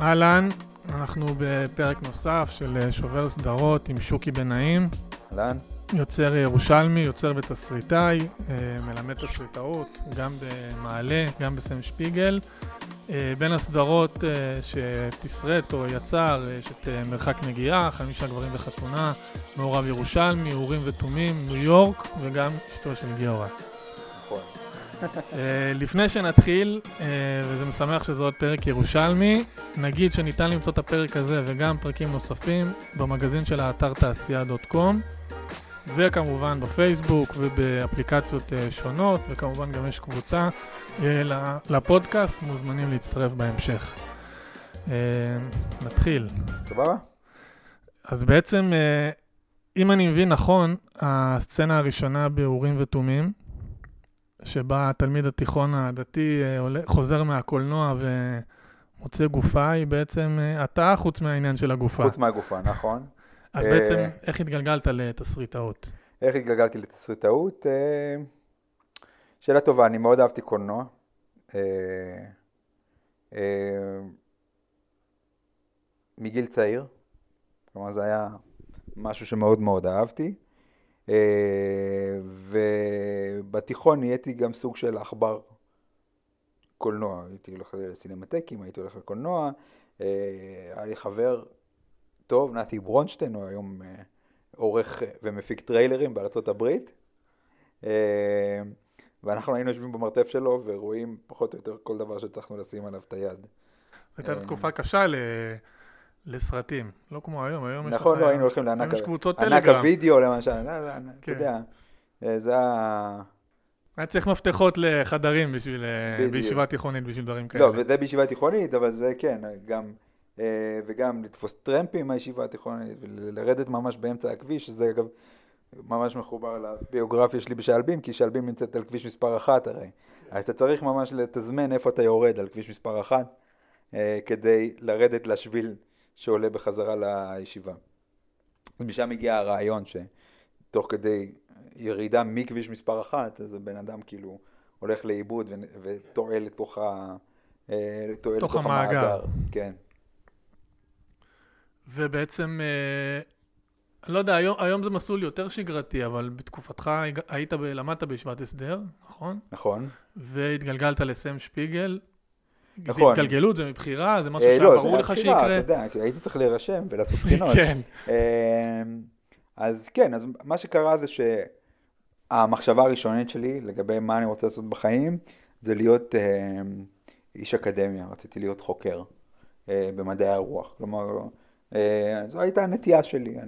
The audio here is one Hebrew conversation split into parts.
אהלן, אנחנו בפרק נוסף של אה, שובר סדרות עם שוקי בן נעים. אהלן. יוצר ירושלמי, יוצר ותסריטאי, אה, מלמד תסריטאות, גם במעלה, גם בסם שפיגל. אה, בין הסדרות שתסרט או יצר, יש את מרחק נגיעה, חמישה גברים בחתונה, מעורב ירושלמי, אורים ותומים, ניו יורק, וגם אשתו של גיורא. אה, לפני שנתחיל, אה, וזה משמח שזה עוד פרק ירושלמי, נגיד שניתן למצוא את הפרק הזה וגם פרקים נוספים במגזין של האתר תעשייה.קום, וכמובן בפייסבוק ובאפליקציות אה, שונות, וכמובן גם יש קבוצה לפודקאסט, מוזמנים להצטרף בהמשך. נתחיל. סבבה? אז בעצם, אם אני מבין נכון, הסצנה הראשונה באורים ותומים, שבה התלמיד התיכון הדתי אה, חוזר מהקולנוע ומוצא גופה, היא בעצם אה, אתה, חוץ מהעניין של הגופה. חוץ מהגופה, נכון. אז בעצם, אה, איך התגלגלת לתסריטאות? איך התגלגלתי לתסריטאות? שאלה טובה, אני מאוד אהבתי קולנוע. מגיל צעיר, כלומר זה היה משהו שמאוד מאוד אהבתי. אה, ובתיכון נהייתי גם סוג של עכבר קולנוע, הייתי הולך לסינמטקים, הייתי הולך לקולנוע, אה, היה לי חבר טוב, נתי ברונשטיין, הוא היום אה, עורך ומפיק טריילרים בארצות הברית, ואנחנו היינו יושבים במרתף שלו ורואים פחות או יותר כל דבר שהצלחנו לשים עליו את היד. הייתה תקופה קשה. לסרטים, לא כמו היום, היום יש. נכון, לא, היינו הולכים לענק הווידאו למשל, לא, לא, אתה כן. יודע, אה, זה ה... היה צריך מפתחות לחדרים בשביל, אה, בישיבה תיכונית, בשביל דברים כאלה. לא, וזה בישיבה תיכונית, אבל זה כן, גם, אה, וגם לתפוס טרמפים מהישיבה התיכונית, ולרדת ממש באמצע הכביש, שזה אגב ממש מחובר לביוגרפיה שלי בשעלבים, כי שעלבים נמצאת על כביש מספר אחת הרי. אז אתה צריך ממש לתזמן איפה אתה יורד על כביש מספר אחת, כדי לרדת לשביל שעולה בחזרה לישיבה. ומשם הגיע הרעיון שתוך כדי ירידה מכביש מספר אחת, אז הבן אדם כאילו הולך לאיבוד וטועה לתוך, ה... אה, לתוך המאגר. המאגר. כן. ובעצם, אה, לא יודע, היום, היום זה מסלול יותר שגרתי, אבל בתקופתך היית, למדת בישיבת הסדר, נכון? נכון. והתגלגלת לסם שפיגל, נכון. זה התגלגלות, זה מבחירה, זה משהו אה, שהיה לא, ברור לך שיקרה. לא, זה אתה יודע, הייתי צריך להירשם ולעשות בחינות. כן. אמ, אז כן, אז מה שקרה זה שהמחשבה הראשונית שלי לגבי מה אני רוצה לעשות בחיים, זה להיות אה, איש אקדמיה, רציתי להיות חוקר אה, במדעי הרוח. כלומר, אה, זו הייתה הנטייה שלי. אה,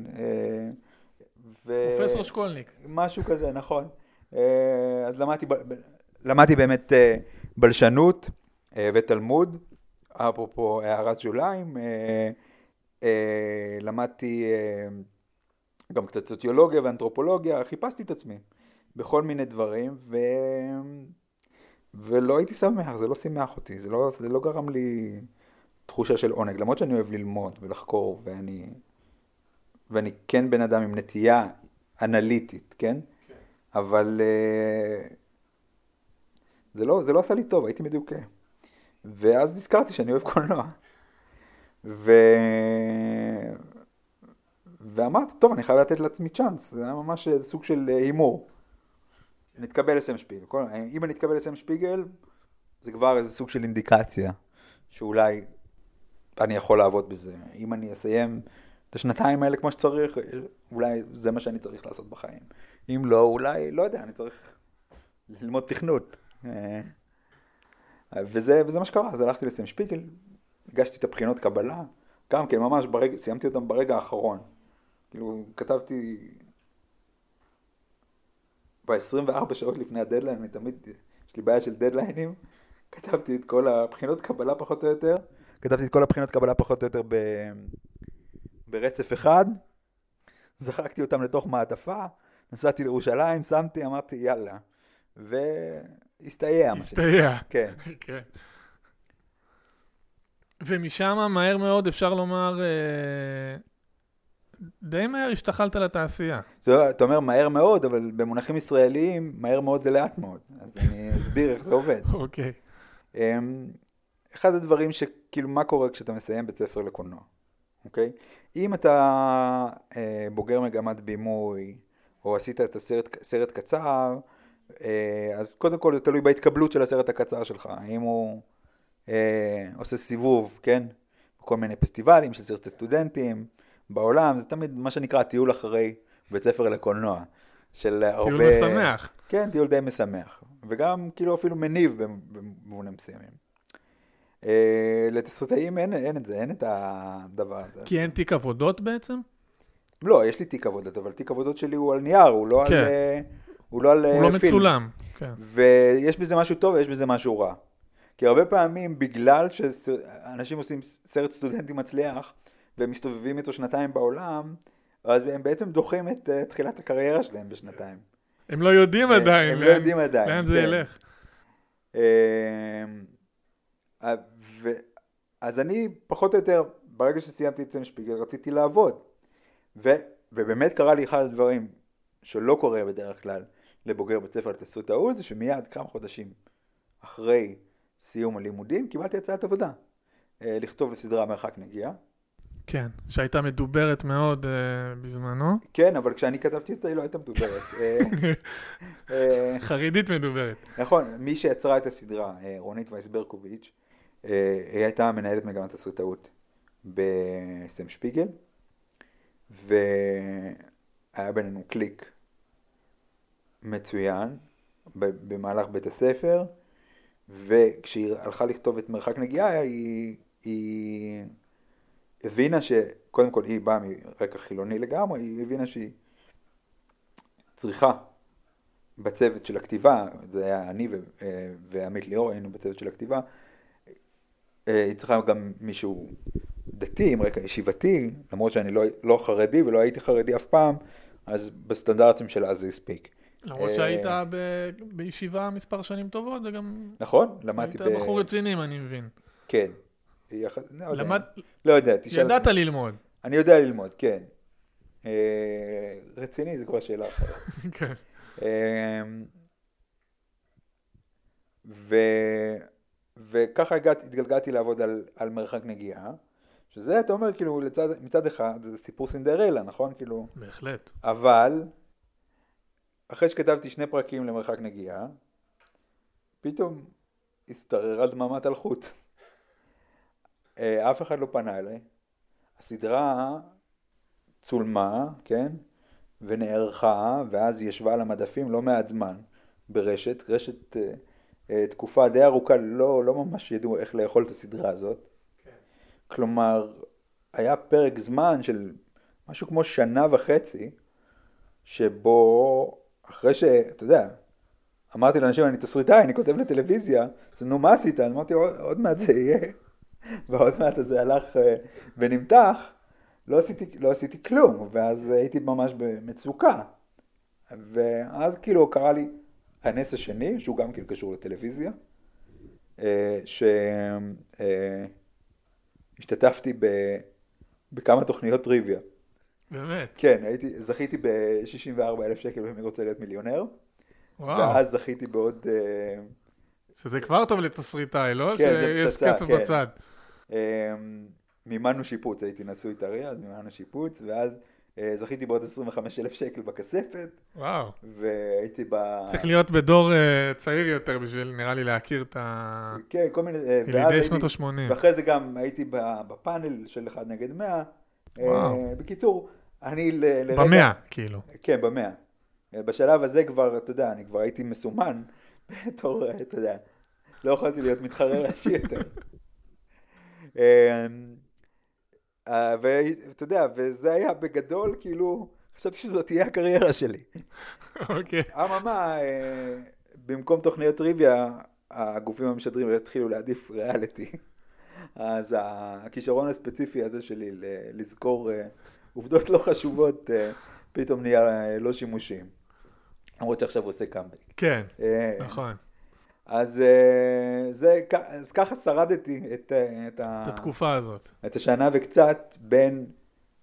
ו... פרופסור שקולניק. משהו כזה, נכון. אה, אז למדתי, למדתי באמת אה, בלשנות. אה, ותלמוד, אפרופו הערת שוליים, אה, אה, למדתי גם קצת סוציולוגיה ואנתרופולוגיה, חיפשתי את עצמי בכל מיני דברים, ו... ולא הייתי שמח, זה לא שימח אותי, זה לא, זה לא גרם לי תחושה של עונג, למרות שאני אוהב ללמוד ולחקור, ואני, ואני כן בן אדם עם נטייה אנליטית, כן? כן. אבל זה לא, זה לא עשה לי טוב, הייתי מדוכא. ואז נזכרתי שאני אוהב קולנוע. ו... ואמרתי, טוב, אני חייב לתת לעצמי צ'אנס, זה היה ממש סוג של הימור. נתקבל לסם שפיגל. אם אני אתקבל לסם שפיגל, זה כבר איזה סוג של אינדיקציה, שאולי אני יכול לעבוד בזה. אם אני אסיים את השנתיים האלה כמו שצריך, אולי זה מה שאני צריך לעשות בחיים. אם לא, אולי, לא יודע, אני צריך ללמוד תכנות. וזה, וזה מה שקרה, אז הלכתי לסם שפיגל, הגשתי את הבחינות קבלה, גם כן, ממש ברגע, סיימתי אותם ברגע האחרון. כאילו, כתבתי ב-24 שעות לפני הדדליין, אני תמיד, יש לי בעיה של דדליינים, כתבתי את כל הבחינות קבלה פחות או יותר, כתבתי את כל הבחינות קבלה פחות או יותר ב... ברצף אחד, זרקתי אותם לתוך מעטפה, נסעתי לירושלים, שמתי, אמרתי יאללה. ו... הסתייע. הסתייע. כן. כן. ומשם מהר מאוד אפשר לומר, אה, די מהר השתחלת לתעשייה. זה, אתה אומר מהר מאוד, אבל במונחים ישראליים, מהר מאוד זה לאט מאוד. אז אני אסביר איך זה עובד. אוקיי. אמ, אחד הדברים שכאילו מה קורה כשאתה מסיים בית ספר לקולנוע, אוקיי? אם אתה אה, בוגר מגמת בימוי, או עשית את הסרט סרט קצר, אז קודם כל זה תלוי בהתקבלות של הסרט הקצר שלך, האם הוא אה, עושה סיבוב, כן? כל מיני פסטיבלים של סרטי סטודנטים בעולם, זה תמיד מה שנקרא טיול אחרי בית ספר לקולנוע. של הרבה... טיול משמח. כן, טיול די משמח. וגם כאילו אפילו מניב במובנים מסוימים. אה, לתסריטאים אין, אין את זה, אין את הדבר הזה. כי אין תיק עבודות בעצם? לא, יש לי תיק עבודות, אבל תיק עבודות שלי הוא על נייר, הוא לא כן. על... אה, הוא לא על הוא לא פילם. מצולם. כן. ויש בזה משהו טוב ויש בזה משהו רע. כי הרבה פעמים, בגלל שאנשים עושים סרט סטודנטי מצליח, והם מסתובבים איתו שנתיים בעולם, אז הם בעצם דוחים את uh, תחילת הקריירה שלהם בשנתיים. הם לא יודעים עדיין. הם לא יודעים עדיין. לאן זה כן. ילך. אמ, ו... אז אני, פחות או יותר, ברגע שסיימתי את סמשפיגל, רציתי לעבוד. ו... ובאמת קרה לי אחד הדברים שלא קורה בדרך כלל לבוגר בית ספר לתסריטאות, זה שמיד כמה חודשים אחרי סיום הלימודים, קיבלתי הצעת עבודה. אה, לכתוב לסדרה מרחק נגיעה. כן, שהייתה מדוברת מאוד uh, בזמנו. כן, אבל כשאני כתבתי אותה היא לא הייתה מדוברת. אה, חרדית מדוברת. נכון, מי שיצרה את הסדרה, רונית וייס ברקוביץ', היא הייתה מנהלת מגמת הסרטאות בסם שפיגל, והיה בינינו קליק מצוין במהלך בית הספר. וכשהיא הלכה לכתוב את מרחק נגיעה, היא, היא הבינה שקודם כל היא באה מרקע חילוני לגמרי, היא הבינה שהיא צריכה בצוות של הכתיבה, זה היה אני ועמית ליאור היינו בצוות של הכתיבה, היא צריכה גם מישהו דתי עם רקע ישיבתי, למרות שאני לא, לא חרדי ולא הייתי חרדי אף פעם, אז בסטנדרטים של אז זה הספיק. למרות שהיית אה, בישיבה מספר שנים טובות, וגם... נכון, למדתי ב... היית בחור רציני, אני מבין. כן. לא למד... לא יודע, תשאל... ידעת ללמוד. אני יודע ללמוד, כן. אה, רציני זה כבר שאלה אחרת. כן. אמ, ו... וככה הגעת, התגלגלתי לעבוד על, על מרחק נגיעה, שזה, אתה אומר, כאילו, לצד, מצד אחד, זה סיפור סינדרלה, נכון? כאילו... בהחלט. אבל, אחרי שכתבתי שני פרקים למרחק נגיעה, פתאום השתררה דממת אלחוט. אה, אף אחד לא פנה אליי. הסדרה צולמה, כן? ונערכה, ואז היא ישבה על המדפים לא מעט זמן ברשת. רשת אה, אה, תקופה די ארוכה לא, לא ממש ידעו איך לאכול את הסדרה הזאת. כן. כלומר, היה פרק זמן של משהו כמו שנה וחצי, שבו אחרי ש... אתה יודע, אמרתי לאנשים, אני תסריטאי, אני כותב לטלוויזיה, אז נו, מה עשית? אז אמרתי, עוד, מעט זה יהיה. ועוד מעט זה הלך uh, ונמתח, לא עשיתי, לא עשיתי כלום, ואז הייתי ממש במצוקה. ואז כאילו קרה לי הנס השני, שהוא גם כאילו קשור לטלוויזיה, uh, שהשתתפתי uh, בכמה תוכניות טריוויה. באמת? כן, הייתי, זכיתי ב-64 אלף שקל במי רוצה להיות מיליונר. וואו. ואז זכיתי בעוד... אה, שזה כבר טוב לתסריטאי, לא? כן, שיש פצצה, כסף כן. בצד. אמ, מימנו שיפוץ, הייתי נשוי טרי, אז מימנו שיפוץ, ואז אה, זכיתי בעוד 25 אלף שקל בכספת. וואו. והייתי ב... צריך להיות בדור uh, צעיר יותר בשביל, נראה לי, להכיר את ה... כן, כל מיני... ילידי שנות ה-80. ואחרי זה גם הייתי בפאנל של 1 נגד 100. וואו. בקיצור, אני ל, לרגע... במאה, כאילו. כן, במאה. בשלב הזה כבר, אתה יודע, אני כבר הייתי מסומן בתור, אתה יודע, לא יכולתי להיות מתחרה ראשי יותר. אמ, אה, ואתה יודע, וזה היה בגדול, כאילו, חשבתי שזאת תהיה הקריירה שלי. אוקיי. אממה, אה, במקום תוכניות טריוויה, הגופים המשדרים התחילו להעדיף ריאליטי. אז הכישרון הספציפי הזה שלי לזכור אה, עובדות לא חשובות אה, פתאום נהיה אה, לא שימושיים. למרות שעכשיו הוא עושה קאמבק. כן, נכון. אז, זה, אז ככה שרדתי את, את, את התקופה הזאת. את השנה וקצת בין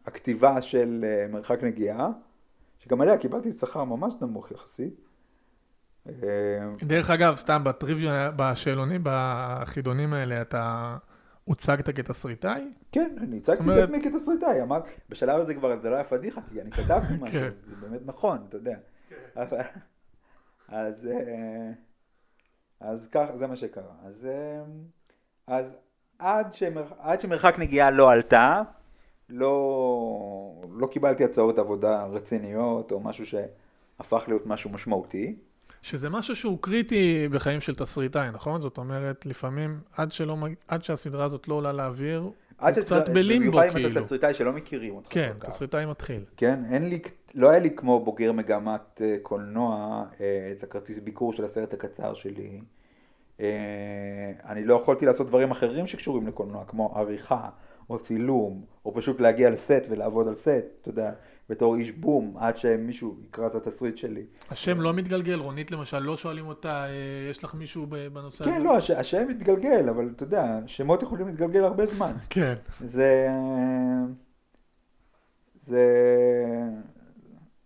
הכתיבה של מרחק נגיעה, שגם עליה קיבלתי שכר ממש נמוך יחסית, אה, דרך אגב, סתם בטריוויה, בשאלונים, בחידונים האלה, אתה הוצגת כתסריטאי? כן, אני הצגתי את עצמי כתסריטאי, אמר, בשלב הזה כבר זה לא היה פדיחה, כי אני כתבתי משהו, כן. זה באמת נכון, אתה יודע. אבל- אז, אה, אז כך, זה מה שקרה. אז, אה, אז עד, שמר, עד שמרחק נגיעה לא עלתה, לא, לא קיבלתי הצעות עבודה רציניות, או משהו שהפך להיות משהו משמעותי. שזה משהו שהוא קריטי בחיים של תסריטאי, נכון? זאת אומרת, לפעמים עד, שלא, עד שהסדרה הזאת לא עולה לאוויר, הוא עד קצת בלימבו, במיוחד אם כאילו. אתה תסריטאי שלא מכירים אותך. כן. תסריטאי מתחיל. כן, אין לי, לא היה לי כמו בוגר מגמת אה, קולנוע אה, את הכרטיס ביקור של הסרט הקצר שלי. אה, אני לא יכולתי לעשות דברים אחרים שקשורים לקולנוע, כמו עריכה, או צילום, או פשוט להגיע לסט ולעבוד על סט, אתה יודע, בתור איש בום, עד שמישהו יקרא את התסריט שלי. השם לא מתגלגל, רונית למשל, לא שואלים אותה, אה, יש לך מישהו בנושא הזה? כן, לא, הש, השם מתגלגל, אבל אתה יודע, שמות יכולים להתגלגל הרבה זמן. כן. זה... זה...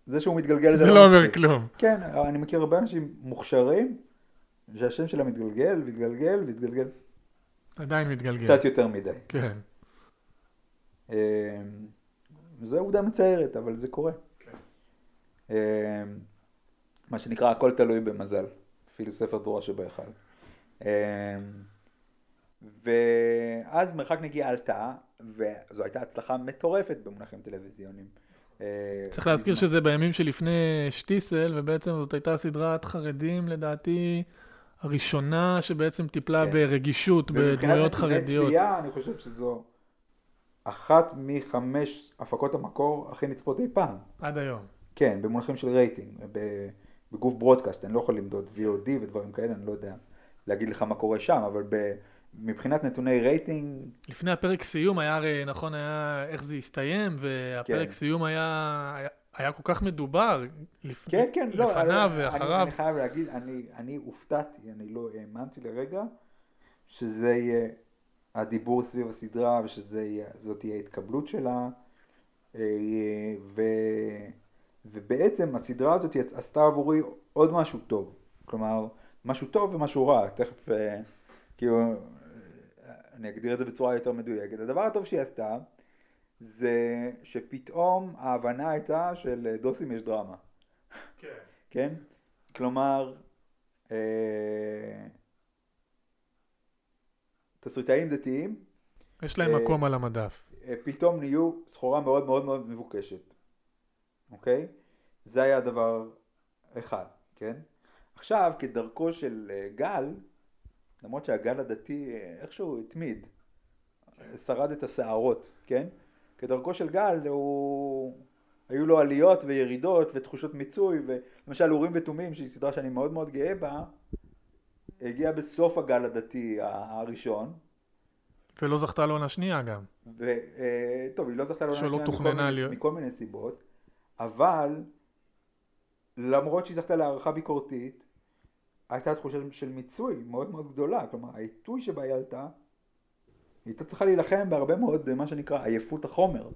זה שהוא מתגלגל זה לא אומר מספיק. כלום. כן, אני מכיר הרבה אנשים מוכשרים, שהשם שלהם מתגלגל, מתגלגל, מתגלגל עדיין מתגלגל. קצת יותר מדי. כן. אה, זו עובדה מצערת, אבל זה קורה. אה, מה שנקרא, הכל תלוי במזל. אפילו ספר תורה שבהיכל. אה, ואז מרחק נגיעה עלתה, וזו הייתה הצלחה מטורפת במונחים טלוויזיוניים. אה, צריך להזכיר שזה בימים שלפני שטיסל, ובעצם זאת הייתה סדרת חרדים, לדעתי, הראשונה שבעצם טיפלה כן. ברגישות בדמויות ומבחינת נתוני חרדיות. צפייה, אני חושב שזו אחת מחמש הפקות המקור הכי נצפות אי פעם. עד היום. כן, במונחים של רייטינג, בגוף broadcast, אני לא יכול למדוד VOD ודברים כאלה, אני לא יודע להגיד לך מה קורה שם, אבל ב- מבחינת נתוני רייטינג, לפני הפרק סיום היה הרי, נכון, היה איך זה הסתיים, והפרק כן. סיום היה, היה, היה כל כך מדובר, לפ... כן, כן, לא, לפניו אני, ואחריו. אני, אני חייב להגיד, אני, אני הופתעתי, אני לא האמנתי לרגע שזה יהיה הדיבור סביב הסדרה ושזאת תהיה ההתקבלות שלה, אה, ו, ובעצם הסדרה הזאת עשתה עבורי עוד משהו טוב, כלומר, משהו טוב ומשהו רע, תכף, אה, כאילו, אה, אני אגדיר את זה בצורה יותר מדויקת. הדבר הטוב שהיא עשתה, זה שפתאום ההבנה הייתה שלדוסים יש דרמה. כן? כלומר, אה, תסריטאים דתיים יש להם אה, מקום על המדף. אה, פתאום נהיו סחורה מאוד מאוד מאוד מבוקשת, אוקיי? זה היה דבר אחד, כן? עכשיו, כדרכו של אה, גל, למרות שהגל הדתי איכשהו התמיד, שרד את הסערות, כן? כדרכו של גל, הוא... היו לו עליות וירידות ותחושות מיצוי, ולמשל אורים ותומים, שהיא סדרה שאני מאוד מאוד גאה בה, הגיעה בסוף הגל הדתי הראשון, ולא זכתה לעונה שנייה גם. וטוב, היא לא זכתה לעונה שנייה מכל, מיני, להיות. מכל מיני סיבות, אבל למרות שהיא זכתה להערכה ביקורתית, הייתה תחושה של מיצוי מאוד מאוד גדולה, כלומר העיתוי שבה היא עלתה, היא הייתה צריכה להילחם בהרבה מאוד מה שנקרא עייפות החומר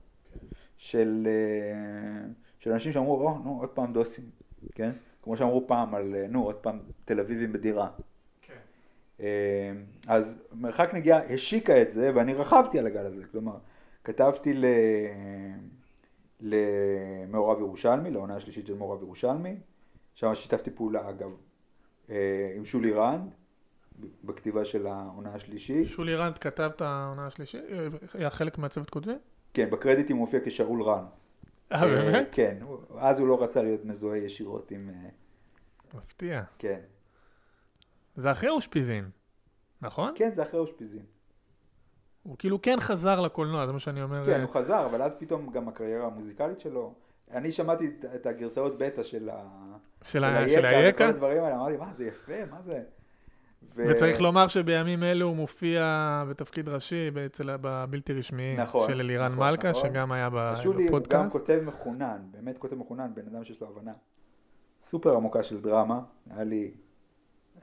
של, אה, של אנשים שאמרו, או, נו, עוד פעם דוסים, כן? כמו שאמרו פעם על, אה, נו, עוד פעם תל אביבים בדירה. אה, אז מרחק נגיעה השיקה את זה ואני רכבתי על הגל הזה, כלומר כתבתי ל... למעורב ירושלמי, לעונה השלישית של מעורב ירושלמי, שם שיתפתי פעולה אגב אה, עם שולי רנד בכתיבה של העונה השלישית, שולי רנד כתב את העונה השלישית? אה, היה חלק מהצוות כותבים? כן בקרדיטים הוא מופיע כשאול רן, אה, באמת? כן, הוא- אז הוא לא רצה להיות מזוהה ישירות עם, אה, מפתיע. כן, זה אחרי אושפיזין, נכון? כן זה אחרי אושפיזין, הוא כאילו כן חזר לקולנוע, זה מה שאני אומר. כן אה, הוא חזר אבל אז פתאום גם הקריירה המוזיקלית שלו, אני שמעתי את- הגרסאות בטא של ה... של ה- של היקה? וכל הדברים האלה, אמרתי, מה זה יפה, מה זה? ו- וצריך לומר שבימים אלו הוא מופיע בתפקיד ראשי אצל הבלתי רשמיים נכון, של אלירן נכון, מלכה, נכון. שגם היה ב- אז שולי הוא גם בפודקאסט. כותב מחונן, באמת כותב מחונן, בן אדם שיש לו הבנה סופר עמוקה של דרמה, היה לי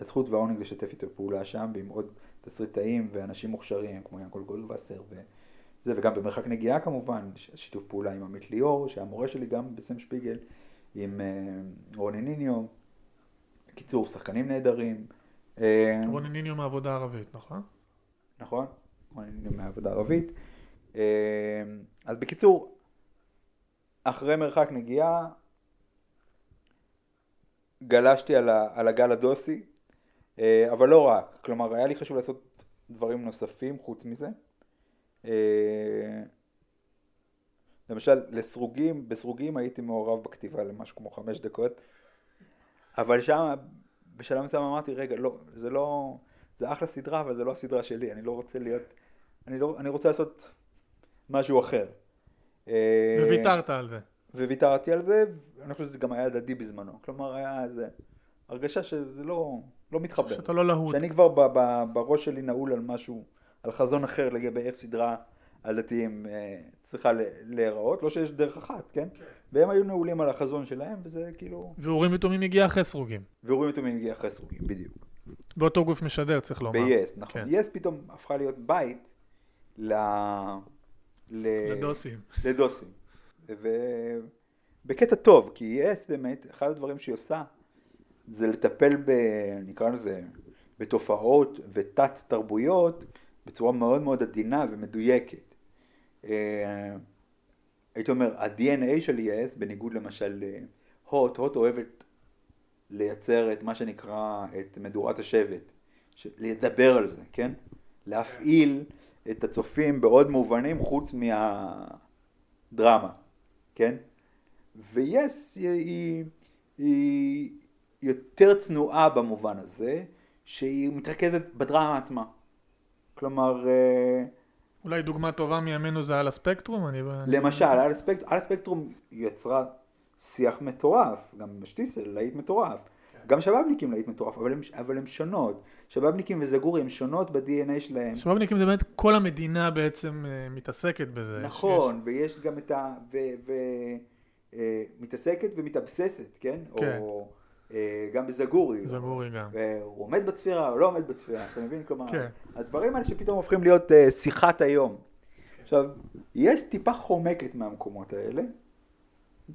הזכות והעונג לשתף איתו פעולה שם, ועם עוד תסריטאים ואנשים מוכשרים, כמו ינקול גולדווסר וזה, וגם במרחק נגיעה כמובן, שיתוף פעולה עם עמית ליאור, שהיה מורה שלי גם בסם שפיגל, עם אה, רוני ניניו, בקיצור, שחקנים נהדרים. אה, רוני ניניו מהעבודה הערבית, נכון? נכון, רוני ניניו מהעבודה הערבית. אה, אז בקיצור, אחרי מרחק נגיעה, גלשתי על, ה, על הגל הדוסי, אבל לא רק, כלומר היה לי חשוב לעשות דברים נוספים חוץ מזה. אה, למשל, לסרוגים, בסרוגים הייתי מעורב בכתיבה למשהו כמו חמש דקות, אבל שם, בשלב מסוים אמרתי, רגע, לא, זה לא, זה אחלה סדרה, אבל זה לא הסדרה שלי, אני לא רוצה להיות, אני, לא, אני רוצה לעשות משהו אחר. אה, וויתרת על זה. וויתרתי על זה, ואני חושב שזה גם היה הדדי בזמנו. כלומר, היה איזה הרגשה שזה לא, לא מתחבר. שאתה לא להוט. שאני כבר ב, ב, בראש שלי נעול על משהו, על חזון אחר לגבי איך סדרה על דתיים אה, צריכה ל- להיראות. לא שיש דרך אחת, כן? והם היו נעולים על החזון שלהם, וזה כאילו... ואורים ותומים הגיע אחרי סרוגים. ואורים יתומים הגיע אחרי סרוגים, בדיוק. באותו גוף משדר, צריך לומר. ב-yes, נכון. כן. yes פתאום הפכה להיות בית ל... ל... לדוסים. לדוסים. ובקטע טוב, כי יס באמת, אחד הדברים שהיא עושה זה לטפל ב... נקרא לזה, בתופעות ותת תרבויות בצורה מאוד מאוד עדינה ומדויקת. אה, הייתי אומר, ה-DNA של יס, בניגוד למשל להוט, הוט אוהבת לייצר את מה שנקרא, את מדורת השבט, לדבר על זה, כן? להפעיל את הצופים בעוד מובנים חוץ מהדרמה, כן? ויס היא, היא יותר צנועה במובן הזה, שהיא מתרכזת בדרמה עצמה. כלומר, אה, אולי דוגמה טובה מימינו זה על הספקטרום? אני... למשל, על הספקטרום, על הספקטרום יצרה שיח מטורף, גם שטיסל, להיט מטורף. גם שבאבניקים להיט מטורף, אבל הם, אבל הם שונות. שבאבניקים וזגורי הם שונות ב-DNA שלהם. שבאבניקים זה באמת כל המדינה בעצם אה, מתעסקת בזה. נכון, ויש גם את ה... ו... ו... אה, מתעסקת ומתאבססת, כן? כן. או גם בזגורי. זגורי גם. הוא עומד בצפירה או לא עומד בצפירה, אתה מבין? כלומר, כן. הדברים האלה שפתאום הופכים להיות אה, שיחת היום. עכשיו, יש טיפה חומקת מהמקומות האלה.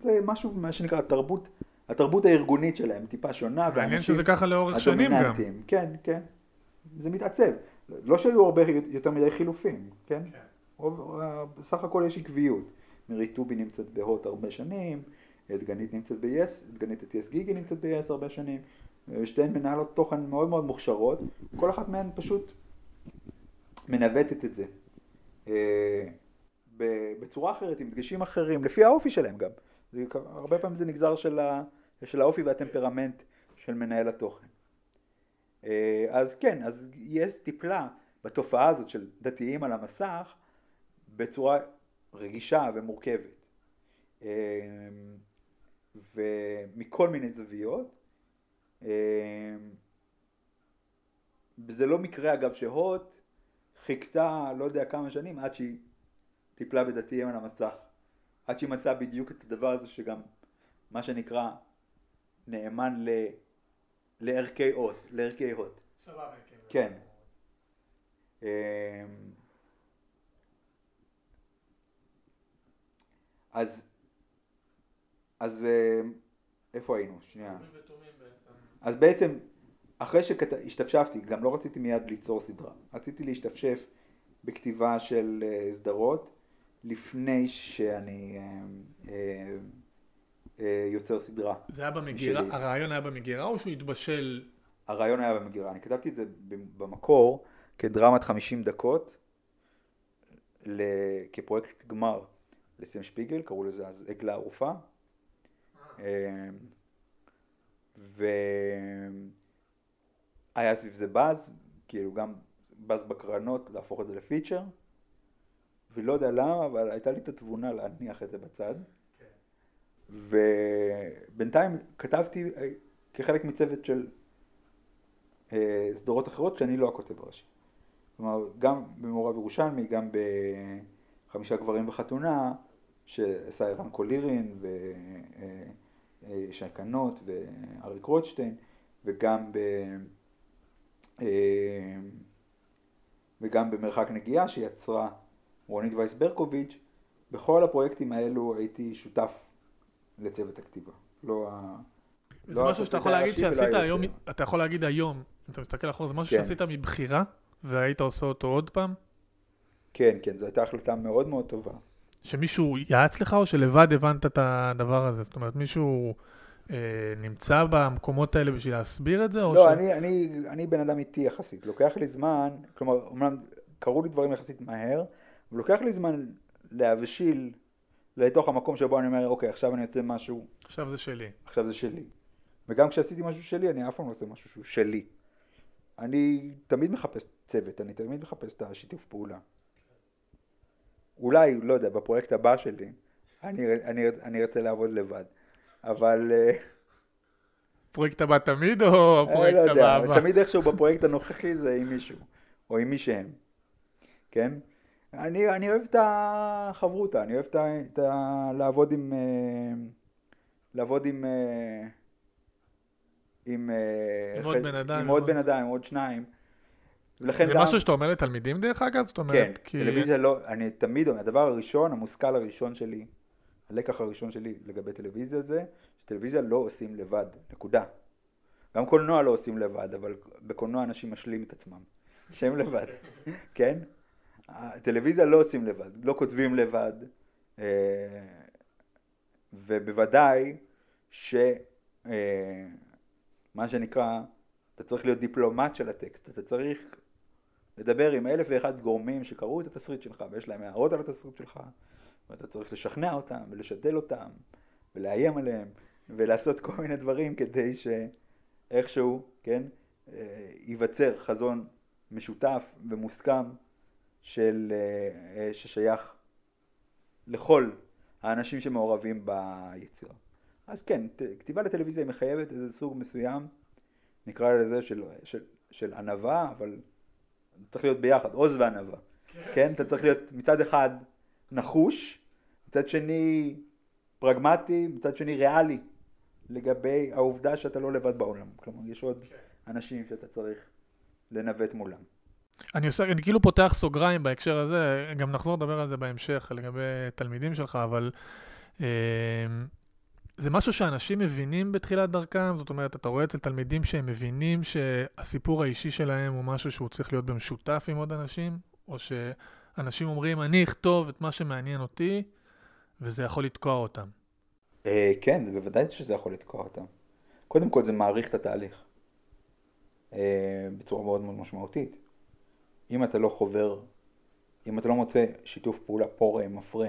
זה משהו, מה שנקרא, התרבות, התרבות הארגונית שלהם טיפה שונה. מעניין שזה ככה לאורך שנים גם. כן, כן. זה מתעצב. לא שהיו הרבה יותר מדי חילופים, כן? רוב- בסך הכל יש עקביות. מירי טובי נמצאת בהוט הרבה שנים, דגנית נמצאת ב-yes, דגנית את יס גיגי נמצאת ב-yes הרבה שנים, ושתיהן מנהלות תוכן מאוד מאוד מוכשרות, כל אחת מהן פשוט מנווטת את זה. אה, בצורה אחרת, עם דגשים אחרים, לפי האופי שלהם גם. זה, הרבה פעמים זה נגזר של, ה, של האופי והטמפרמנט של מנהל התוכן. אה, אז כן, אז יש טיפלה בתופעה הזאת של דתיים על המסך בצורה רגישה ומורכבת. ומכל מיני זוויות. אה, זה לא מקרה אגב שהוט חיכתה לא יודע כמה שנים עד שהיא טיפלה בדתיים על המסך. עד שהיא מצאה בדיוק את הדבר הזה שגם מה שנקרא נאמן ל... לערכי הוט, לערכי הוט. כן. אמ, אז, אז אמ, איפה היינו? שנייה. אז בעצם, אחרי שהשתפשפתי, גם לא רציתי מיד ליצור סדרה. רציתי להשתפשף בכתיבה של אה, סדרות, לפני שאני אה, אה, אה, יוצר סדרה. זה היה במגירה, שלי. הרעיון היה במגירה או שהוא התבשל? הרעיון היה במגירה. אני כתבתי את זה במקור כדרמת 50 דקות. כפרויקט גמר לסם שפיגל, קראו לזה אז עגלה ערופה. אה, והיה סביב זה באז, כאילו גם באז בקרנות להפוך את זה לפיצ'ר, ולא יודע למה, אבל הייתה לי את התבונה להניח את זה בצד. ובינתיים כתבתי אה, כחלק מצוות של אה, סדרות אחרות שאני לא הכותב הראשי. כלומר, גם במעורב ירושלמי, גם בחמישה גברים וחתונה, שעשה רן קולירין ושי קנות ואריק רוטשטיין, וגם ב... אה, וגם במרחק נגיעה שיצרה רונית וייס ברקוביץ', בכל הפרויקטים האלו הייתי שותף לצוות הכתיבה. לא ה... זה לא משהו שאתה יכול להגיד שעשית היום, היוצר. אתה יכול להגיד היום, אם אתה מסתכל אחורה, זה משהו כן. שעשית מבחירה, והיית עושה אותו עוד פעם? כן, כן, זו הייתה החלטה מאוד מאוד טובה. שמישהו יעץ לך, או שלבד הבנת את הדבר הזה? זאת אומרת, מישהו אה, נמצא במקומות האלה בשביל להסביר את זה, לא, ש... אני, אני, אני בן אדם איטי יחסית. לוקח לי זמן, כלומר, אמנם קרו לי דברים יחסית מהר, אבל לוקח לי זמן להבשיל לתוך המקום שבו אני אומר, אוקיי, עכשיו אני עושה משהו, עכשיו זה שלי. עכשיו זה שלי. וגם כשעשיתי משהו שלי, אני אף פעם לא עושה משהו שהוא שלי. אני תמיד מחפש צוות, אני תמיד מחפש את השיתוף פעולה. אולי, לא יודע, בפרויקט הבא שלי, אני, אני, אני ארצה לעבוד לבד. אבל... אה, פרויקט הבא תמיד, או אני הפרויקט לא יודע, הבא הבא? תמיד איכשהו בפרויקט הנוכחי זה עם מישהו, או עם מי שהם, כן? אני, אני אוהב את החברותא, אני אוהב את ה, את ה, לעבוד עם, אה, לעבוד עם, אה, עם, אה, עם עוד בן אדם, עם עם עוד- בן אדם, עם עוד שניים. ולכן זה גם, משהו שאתה אומר לתלמידים דרך אגב? זאת כן, אומרת, כי... טלוויזיה לא, אני תמיד אומר, הדבר הראשון, המושכל הראשון שלי, הלקח הראשון שלי לגבי טלוויזיה זה, שטלוויזיה לא עושים לבד, נקודה. גם קולנוע לא עושים לבד, אבל בקולנוע אנשים משלים את עצמם, שהם לבד, כן? הטלוויזיה לא עושים לבד, לא כותבים לבד, אה, ובוודאי שמה שנקרא, אתה צריך להיות דיפלומט של הטקסט, אתה צריך לדבר עם אלף ואחד גורמים שקראו את התסריט שלך ויש להם הערות על התסריט שלך ואתה צריך לשכנע אותם ולשדל אותם ולאיים עליהם ולעשות כל מיני דברים כדי שאיכשהו, כן, אה, ייווצר חזון משותף ומוסכם של, אה, אה, ששייך לכל האנשים שמעורבים ביצירה. אז כן, כתיבה לטלוויזיה מחייבת איזה סוג מסוים, נקרא לזה של, של, של ענווה, אבל צריך להיות ביחד, עוז וענווה. כן? אתה צריך להיות מצד אחד נחוש, מצד שני פרגמטי, מצד שני ריאלי, לגבי העובדה שאתה לא לבד בעולם. כלומר, יש עוד אנשים שאתה צריך לנווט מולם. אני עושה, אני כאילו פותח סוגריים בהקשר הזה, גם נחזור לדבר על זה בהמשך, לגבי תלמידים שלך, אבל אה, זה משהו שאנשים מבינים בתחילת דרכם, זאת אומרת, אתה רואה אצל תלמידים שהם מבינים שהסיפור האישי שלהם הוא משהו שהוא צריך להיות במשותף עם עוד אנשים, או שאנשים אומרים, אני אכתוב את מה שמעניין אותי, וזה יכול לתקוע אותם. אה, כן, בוודאי שזה יכול לתקוע אותם. קודם כל זה מעריך את התהליך אה, בצורה מאוד מאוד משמעותית. אם אתה לא חובר, אם אתה לא מוצא שיתוף פעולה פורה, מפרה,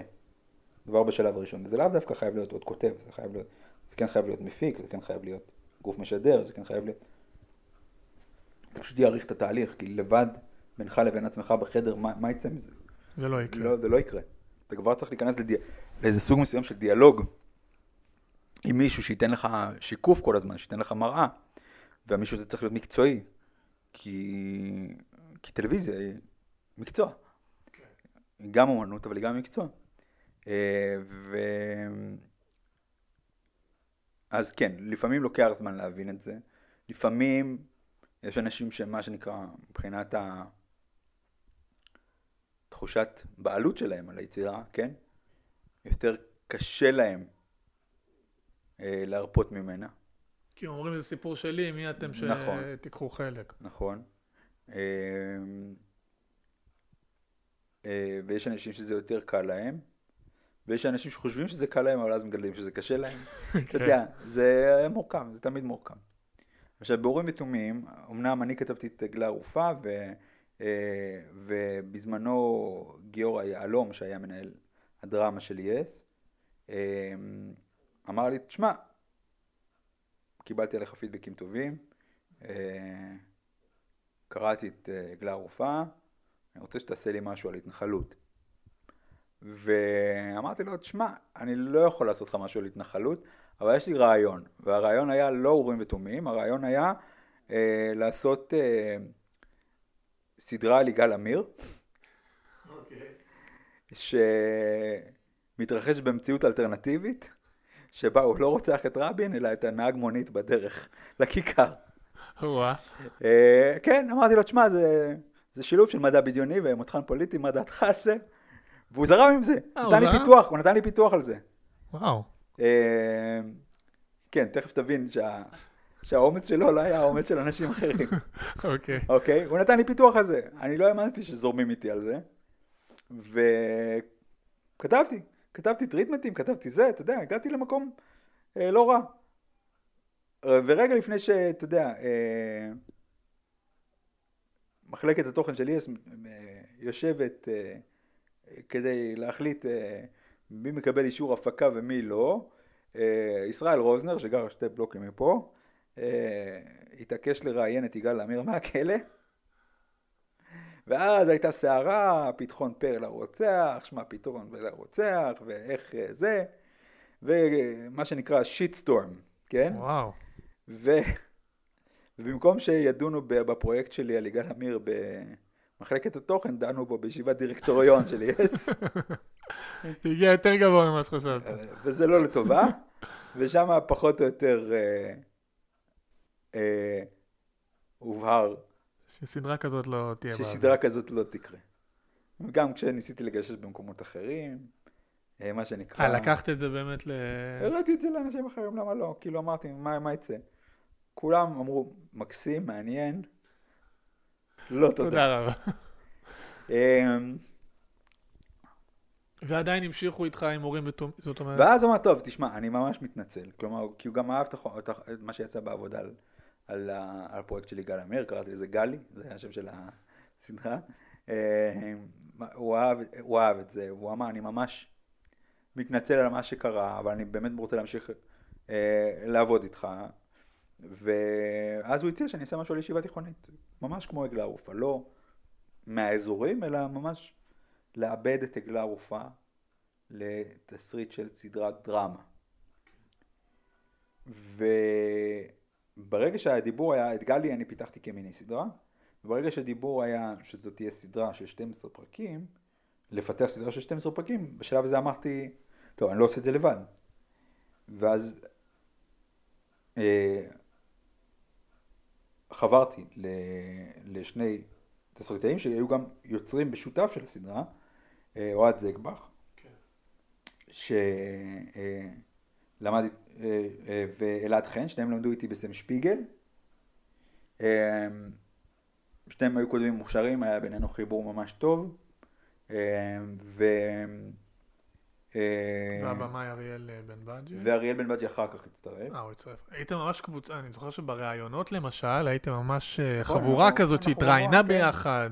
כבר בשלב הראשון, וזה לאו דווקא חייב להיות עוד כותב, זה חייב להיות, זה כן חייב להיות מפיק, זה כן חייב להיות גוף משדר, זה כן חייב להיות... אתה פשוט יעריך את התהליך, כי לבד, בינך לבין עצמך בחדר, מה, מה יצא מזה? זה לא יקרה. לא, זה לא יקרה. אתה כבר צריך להיכנס לדי... לאיזה סוג מסוים של דיאלוג עם מישהו שייתן לך שיקוף כל הזמן, שייתן לך מראה, והמישהו הזה צריך להיות מקצועי, כי, כי טלוויזיה היא מקצוע. היא גם אומנות, אבל היא גם מקצוע. אה, ו... אז כן, לפעמים לוקח זמן להבין את זה. לפעמים יש אנשים שמה שנקרא, מבחינת ה... תחושת בעלות שלהם על היצירה, כן? יותר קשה להם אה, להרפות ממנה, כי הם אומרים, זה סיפור שלי, מי אתם נכון. שתיקחו חלק? נכון? אה, אה, ויש אנשים שזה יותר קל להם, ויש אנשים שחושבים שזה קל להם, אבל אז מגלים שזה קשה להם. אתה יודע, זה מורכב, זה תמיד מורכב. עכשיו, באורים ותומים, אמנם אני כתבתי את עגלה ערופה, ו, אה, ובזמנו גיורא יהלום, שהיה מנהל הדרמה של יס, אה, אמר לי, תשמע, קיבלתי עליך פידבקים טובים, אה, קראתי את אה, עגלה ערופה, אני רוצה שתעשה לי משהו על התנחלות. ואמרתי לו, תשמע, אני לא יכול לעשות לך משהו על התנחלות, אבל יש לי רעיון, והרעיון היה לא אורים ותומים, הרעיון היה אה, לעשות אה, סדרה על יגאל עמיר, שמתרחש במציאות אלטרנטיבית, שבה הוא לא רוצח את רבין, אלא את הנהג מונית בדרך לכיכר. אה, כן, אמרתי לו, תשמע, זה, זה שילוב של מדע בדיוני ומותחן פוליטי, מה דעתך על זה? והוא זרם עם זה, אה, הוא נתן לי? פיתוח, הוא נתן לי פיתוח על זה. וואו. אה, כן, תכף תבין שה... שהאומץ שלו לא היה האומץ של אנשים אחרים. אוקיי. אוקיי? הוא נתן לי פיתוח על זה. אני לא האמנתי שזורמים איתי על זה. וכתבתי, כתבתי טריטמנטים, כתבתי זה, אתה יודע, הגעתי למקום אה, לא רע. ורגע לפני שאתה יודע, אה, מחלקת התוכן של ES אה, יושבת אה, כדי להחליט אה, מי מקבל אישור הפקה ומי לא, אה, ישראל רוזנר, שגר שתי בלוקים מפה, אה, התעקש לראיין את יגאל עמיר מהכלא. ואז הייתה סערה, פתחון פה לרוצח, שמע פתרון לרוצח, ואיך זה, ומה שנקרא שיט סטורם, כן? וואו. ו... ובמקום שידונו בפרויקט שלי על יגאל עמיר במחלקת התוכן, דנו בו בישיבת דירקטוריון של יס, הגיע יותר גבוה ממה שחשבת. וזה לא לטובה, ושם פחות או יותר אה, אה, הובהר שסדרה כזאת לא תהיה באוויר. שסדרה כזאת לא תקרה. גם כשניסיתי לגשש במקומות אחרים, אה, מה שנקרא... אה, לקחת את זה באמת ל... הראיתי את זה לאנשים אחרים, למה לא? כאילו אמרתי, מה, מה יצא? כולם אמרו, מקסים, מעניין. לא תודה. תודה רבה. אמ, ועדיין המשיכו איתך עם הורים ותום... זאת אומרת... ואז הוא אמר, טוב, תשמע, אני ממש מתנצל. כלומר, כי הוא גם אהב את מה שיצא בעבודה על, על, על הפרויקט שלי, גל אמיר, קראתי לזה גלי, זה היה השם של הסדרה. אמ, הוא אהב, הוא אהב את זה, והוא אמר, אני ממש מתנצל על מה שקרה, אבל אני באמת רוצה להמשיך אה, לעבוד איתך. ואז הוא הציע שאני אעשה משהו על ישיבה תיכונית, ממש כמו עגלה ערופה, לא מהאזורים, אלא ממש לאבד את עגלה ערופה לתסריט של סדרת דרמה. וברגע שהדיבור היה, את גלי אני פיתחתי כמיני סדרה, וברגע שהדיבור היה שזאת תהיה סדרה של 12 פרקים, לפתח סדרה של 12 פרקים, בשלב הזה אמרתי, טוב, אני לא עושה את זה לבד. ואז אה, חברתי ל- לשני תסריטאים שהיו גם יוצרים בשותף של הסדרה, אה, אוהד זגבך, שלמד, ואלעד חן, שניהם למדו איתי בסם שפיגל. אה, שניהם היו כותבים מוכשרים, היה בינינו חיבור ממש טוב. אה, ו... אה, והבמאי אריאל אה, בן בג'י. ואריאל בן בג'י אחר כך הצטרף. אה, הוא הצטרף. הייתם ממש קבוצה, אני זוכר שבראיונות למשל, הייתם ממש אה, נכון, חבורה אנחנו- כזאת אנחנו שהתראיינה כן. ביחד.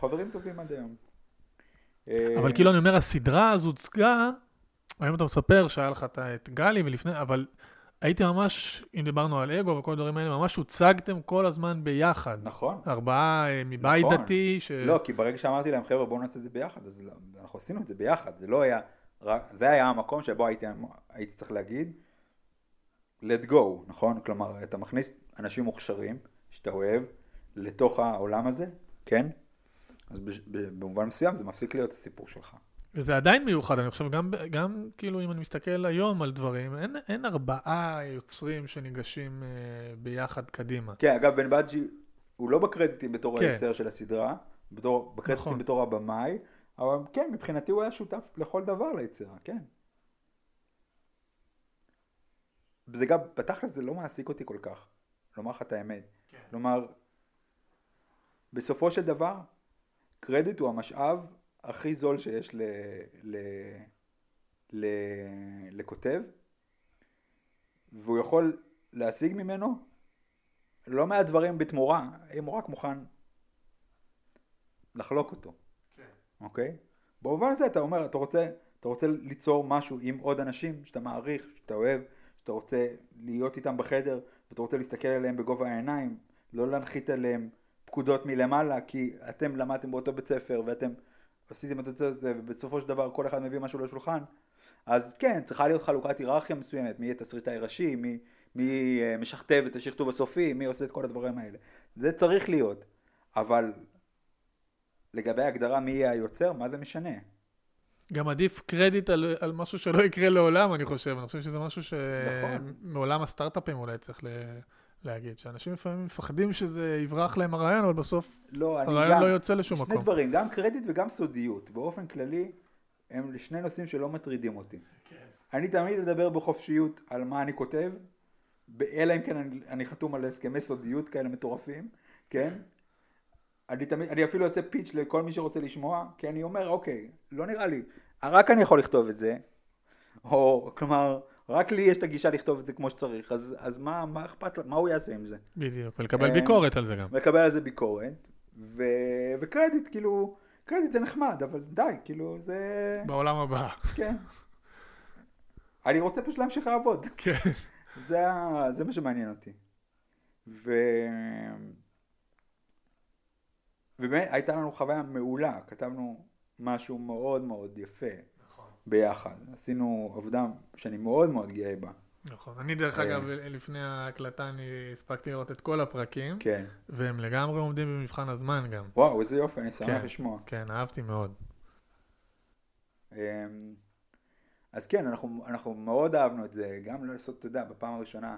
חברים טובים עד היום. אבל כאילו אני אומר, הסדרה אז הוצגה, היום אתה מספר שהיה לך את- גלי ולפני, אבל הייתם ממש, אם דיברנו על אגו וכל הדברים האלה, ממש הוצגתם כל הזמן ביחד. נכון. ארבעה מבית נכון. דתי, ש... לא, כי ברגע שאמרתי להם, חבר'ה, בואו נעשה את זה ביחד, אז אנחנו עשינו את זה ביחד. זה לא היה, רק- זה היה המקום שבו הייתי, הייתי צריך להגיד, let go, נכון? כלומר, אתה מכניס אנשים מוכשרים, שאתה אוהב, לתוך העולם הזה, כן? אז במובן מסוים זה מפסיק להיות הסיפור שלך. וזה עדיין מיוחד, אני חושב, גם, גם כאילו אם אני מסתכל היום על דברים, אין, אין ארבעה יוצרים שניגשים אה, ביחד קדימה. כן, אגב, בן בג'י, הוא לא בקרדיטים בתור כן. היוצר של הסדרה, בתור, בקרדיטים נכון. בתור הבמאי, אבל כן, מבחינתי הוא היה שותף לכל דבר ליצירה, כן. וזה גם, בתכלס זה לא מעסיק אותי כל כך, לומר לך את האמת. כן. כלומר, בסופו של דבר, קרדיט הוא המשאב הכי זול שיש ל, ל, ל, לכותב, והוא יכול להשיג ממנו לא מעט דברים בתמורה, אם הוא רק מוכן לחלוק אותו, אוקיי? במובן הזה אתה אומר, אתה רוצה, אתה רוצה ליצור משהו עם עוד אנשים שאתה מעריך, שאתה אוהב, שאתה רוצה להיות איתם בחדר, ואתה רוצה להסתכל עליהם בגובה העיניים, לא להנחית עליהם פקודות מלמעלה, כי אתם למדתם באותו בית ספר, ואתם עשיתם את זה, ובסופו של דבר כל אחד מביא משהו לשולחן, אז כן, צריכה להיות חלוקת היררכיה מסוימת, מי יהיה תסריטאי ראשי, מי, מי אה, משכתב את השכתוב הסופי, מי עושה את כל הדברים האלה. זה צריך להיות, אבל לגבי ההגדרה מי יהיה היוצר, מה זה משנה? גם עדיף קרדיט על, על משהו שלא יקרה לעולם, אני חושב. אני חושב שזה משהו נכון. שמעולם הסטארט-אפים אולי צריך ל... להגיד, שאנשים לפעמים מפחדים שזה יברח להם הרעיון, אבל בסוף לא, הרעיון גם, לא יוצא לשום שני מקום. דברים, גם קרדיט וגם סודיות. באופן כללי, הם שני נושאים שלא מטרידים אותי. כן. אני תמיד אדבר בחופשיות על מה אני כותב, אלא אם כן אני, אני חתום על הסכמי סודיות כאלה מטורפים, כן? אני תמיד, אני אפילו עושה פיץ' לכל מי שרוצה לשמוע, כי אני אומר, אוקיי, לא נראה לי, רק אני יכול לכתוב את זה, או כלומר, רק לי יש את הגישה לכתוב את זה כמו שצריך, אז, אז מה, מה אכפת, מה הוא יעשה עם זה? בדיוק, ולקבל אה, ביקורת על זה גם. ולקבל על זה ביקורת, ו, וקרדיט, כאילו, קרדיט זה נחמד, אבל די, כאילו, זה... בעולם הבא. כן. אני רוצה פשוט להמשיך לעבוד. כן. זה, זה מה שמעניין אותי. ו... ובאמת הייתה לנו חוויה מעולה, כתבנו משהו מאוד מאוד יפה נכון. ביחד. עשינו עבודה שאני מאוד מאוד גאה בה. נכון. אני דרך אה. אגב, לפני ההקלטה אני הספקתי לראות את כל הפרקים, כן. והם לגמרי עומדים במבחן הזמן גם. וואו, איזה יופי, אני שמח כן. לשמוע. כן, אהבתי מאוד. אמ, אז כן, אנחנו, אנחנו מאוד אהבנו את זה, גם לעשות, אתה יודע, בפעם הראשונה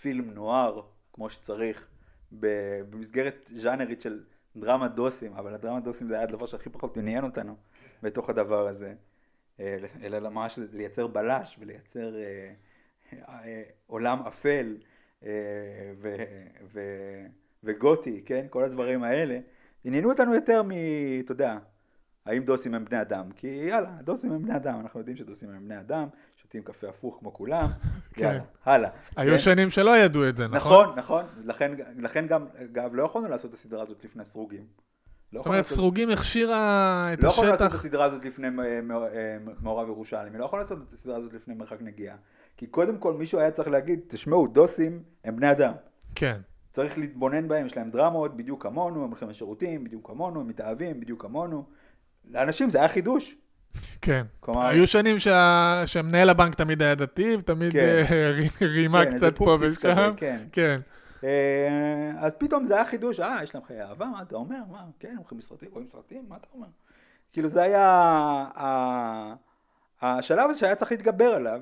פילם נוער, כמו שצריך, במסגרת ז'אנרית של דרמה דוסים, אבל הדרמה דוסים זה היה הדבר שהכי פחות עניין אותנו בתוך הדבר הזה, אה, אלא ממש לייצר בלש ולייצר אה, אה, עולם אפל ו, ו, וגותי, כן? כל הדברים האלה, עניינו אותנו יותר מ... אתה יודע, האם דוסים הם בני אדם? כי יאללה, דוסים הם בני אדם, אנחנו יודעים שדוסים הם בני אדם, שותים קפה הפוך כמו כולם. יאללה, הלאה. היו כן? שנים שלא ידעו את זה, נכון? נכון, נכון, לכן, לכן גם, אגב, לא יכולנו לעשות את הסדרה הזאת לפני סרוגים. לא זאת אומרת, לעשות- סרוגים הכשירה את לא יכולנו לעשות את השטח. הסדרה הזאת לפני אה, אה, מעורב ירושלמי, לא יכולנו לעשות את הסדרה הזאת לפני מרחק נגיעה. כי קודם כל מישהו היה צריך להגיד, תשמעו, דוסים הם בני אדם. כן, צריך להתבונן בהם, יש להם דרמות בדיוק כמונו, הם הולכים לשירותים בדיוק כמונו, הם מתאהבים בדיוק כמונו. לאנשים זה היה חידוש. כן. כלומר, היו שנים שה- שמנהל הבנק תמיד היה דתי, ותמיד כן. אה, רי- רימה כן, קצת פה פופטיץ כזה, ושם. כן. כן. אה, אז פתאום זה היה חידוש, אה, יש להם חיי אהבה, מה אתה אומר? מה, כן, הולכים לסרטים, רואים סרטים, מה אתה אומר? כאילו זה היה ה- השלב הזה שהיה צריך להתגבר עליו,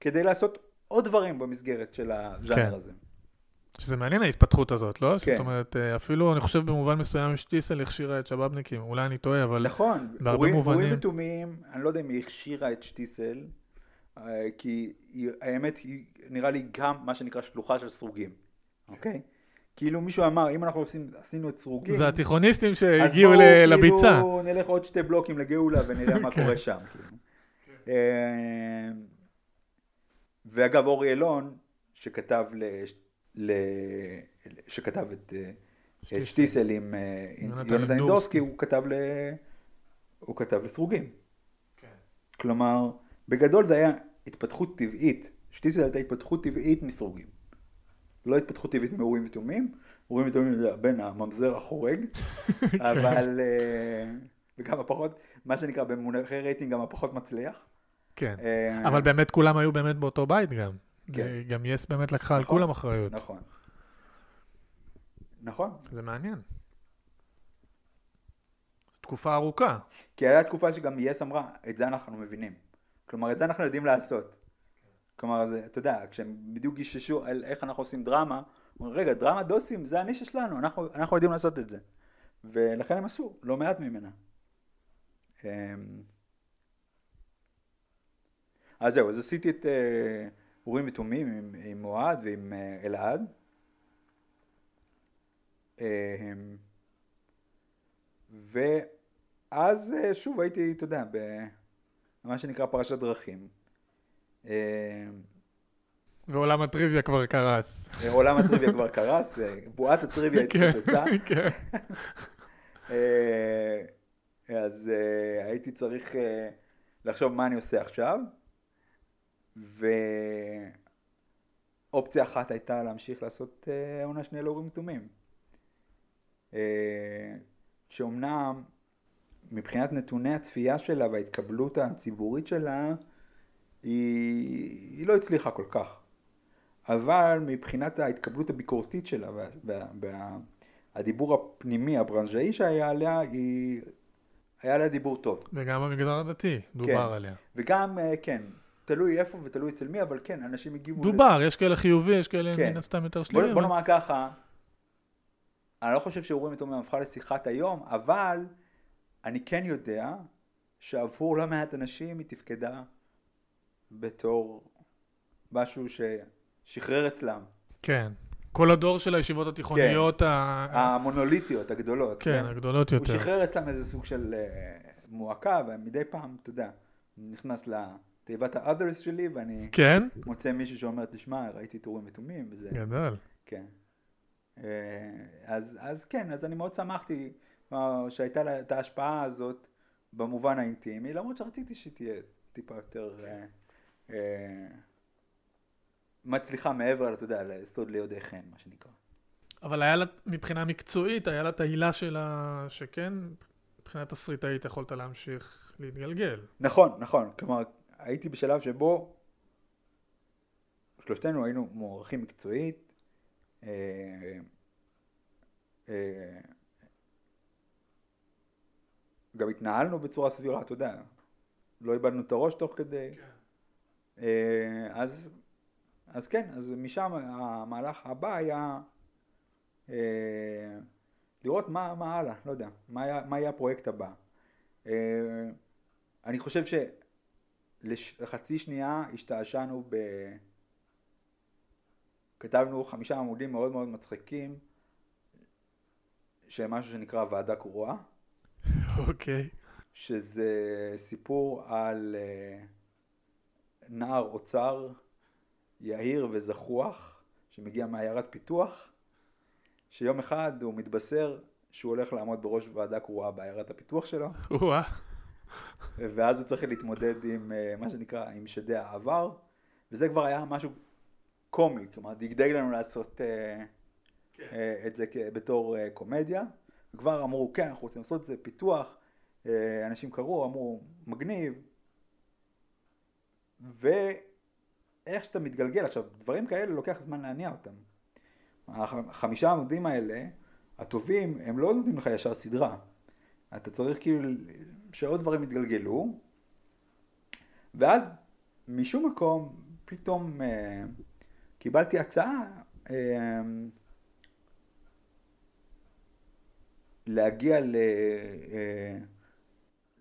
כדי לעשות עוד דברים במסגרת של הז'אנר כן. הזה. שזה מעניין ההתפתחות הזאת, לא? כן. זאת אומרת, אה, אפילו אני חושב במובן מסוים שטיסל הכשירה את שבאבניקים, אולי אני טועה, אבל נכון, בהרבה אורים- מובנים. אורים ותומים, אני לא יודע אם היא הכשירה את שטיסל, אה, כי היא- האמת היא נראה לי גם מה שנקרא שלוחה של סרוגים, אוקיי? כאילו מישהו אמר, אם אנחנו עושים, עשינו את סרוגים, זה התיכוניסטים אז שהגיעו בואו, ל- לביצה. כאילו נלך עוד שתי בלוקים לגאולה ונראה מה כן. קורה שם. כאילו. אה, ואגב, אורי אלון, שכתב, ל- ל- שכתב את אה, שטיסל. עם אה, עם יונתן אינדורסקי. הוא כתב ל... הוא כתב לסרוגים. כלומר, בגדול זה היה התפתחות טבעית. שטיסל הייתה התפתחות טבעית מסרוגים. לא התפתחות טבעית מאורים ותומים. אורים ותומים זה בין הממזר החורג, אבל... אה, וגם הפחות, מה שנקרא במונחי רייטינג גם הפחות מצליח. כן. אבל באמת כולם היו באמת באותו בית גם. כן. גם יס באמת לקחה על נכון. כולם אחריות. נכון. נכון. זה מעניין. זו תקופה ארוכה. כי הייתה תקופה שגם יס אמרה, את זה אנחנו מבינים. כלומר, את זה אנחנו יודעים לעשות. כלומר, זה, אתה יודע, כשהם בדיוק גיששו על איך אנחנו עושים דרמה, אומרים, רגע, דרמה דוסים, זה הנישה שלנו, אנחנו, אנחנו יודעים לעשות את זה. ולכן הם עשו לא מעט ממנה. אמ, אז זהו, אז עשיתי את אה, אורים ותומים עם, עם אוהד ועם אה, אלעד. אמ, ואז אה, שוב הייתי, אתה יודע, במה שנקרא פרשת דרכים. אה, ועולם הטריוויה כבר קרס. עולם הטריוויה כבר קרס, אה, בועת הטריוויה כן, התפוצצה. כן. אה, אז אה, הייתי צריך אה, לחשוב מה אני עושה עכשיו, ואופציה אחת הייתה להמשיך לעשות אה, עונה שנייה להורים יתומים. אה, שאומנם מבחינת נתוני הצפייה שלה וההתקבלות הציבורית שלה, היא, היא לא הצליחה כל כך. אבל מבחינת ההתקבלות הביקורתית שלה וה, וה, וה, הפנימי, הברנז'אי שהיה עליה, היא... היה לה דיבור טוב. וגם במגזר הדתי דובר עליה. וגם, אה, כן, תלוי איפה ותלוי אצל מי, אבל כן, אנשים הגיבו... דובר, יש כאלה חיובי, יש כאלה כן. מן הסתם יותר בוא, שליליים. בוא אבל- נאמר ככה, אני לא חושב שאורים ותומים הפכה לשיחת היום, אבל אני כן יודע שעבור לא מעט אנשים היא תפקדה בתור משהו ש... שחרר אצלם. כן. כל הדור של הישיבות התיכוניות, ה- המונוליטיות, הגדולות. כן, הגדולות הוא יותר. שחרר אצלם איזה סוג של אה, מועקה, ומדי פעם, אתה יודע, נכנס לתיבת ה-others שלי, ואני כן? מוצא מישהו שאומר, תשמע, ראיתי טורים ותומים, וזה... גדול. כן. אה, אז, אז כן, אז אני מאוד שמחתי שהייתה לה את ההשפעה הזאת במובן האינטימי, למרות שרציתי שתהיה טיפה יותר אה, אה, מצליחה מעבר, אתה יודע, לסטוד ליודעי חן, מה שנקרא. אבל היה לה, מבחינה מקצועית, היה לה את העילה שלה, שכן, מבחינה תסריטאית יכולת להמשיך להתגלגל. נכון, נכון, כלומר, הייתי בשלב שבו שלושתנו היינו מוערכים מקצועית, אה, אה, גם התנהלנו בצורה סבירה, אתה יודע, לא איבדנו את הראש תוך כדי, אה, אז, אז כן, אז משם המהלך הבא היה אה, לראות מה, מה הלאה, לא יודע, מה, היה, מה יהיה הפרויקט הבא. אה, אני חושב שלחצי שנייה השתעשענו ב... כתבנו חמישה עמודים מאוד מאוד מצחיקים, שהם משהו שנקרא ועדה קרואה, אוקיי. שזה סיפור על אה, נער אוצר יהיר וזחוח, שמגיע מעיירת פיתוח, שיום אחד הוא מתבשר שהוא הולך לעמוד בראש ועדה קרואה בעיירת הפיתוח שלו. ואז הוא צריך להתמודד עם אה, מה שנקרא, עם שדי העבר, וזה כבר היה משהו קומי, כלומר דגדג לנו לעשות אה, אה, את זה בתור קומדיה, וכבר אמרו כן אנחנו רוצים לעשות את זה פיתוח, אנשים קראו, אמרו מגניב, ואיך שאתה מתגלגל, עכשיו דברים כאלה לוקח זמן להניע אותם, הח- החמישה עמודים האלה, הטובים, הם לא נותנים לך ישר סדרה, אתה צריך כאילו שעוד דברים יתגלגלו, ואז משום מקום פתאום אה, קיבלתי הצעה אה, להגיע ל, אה,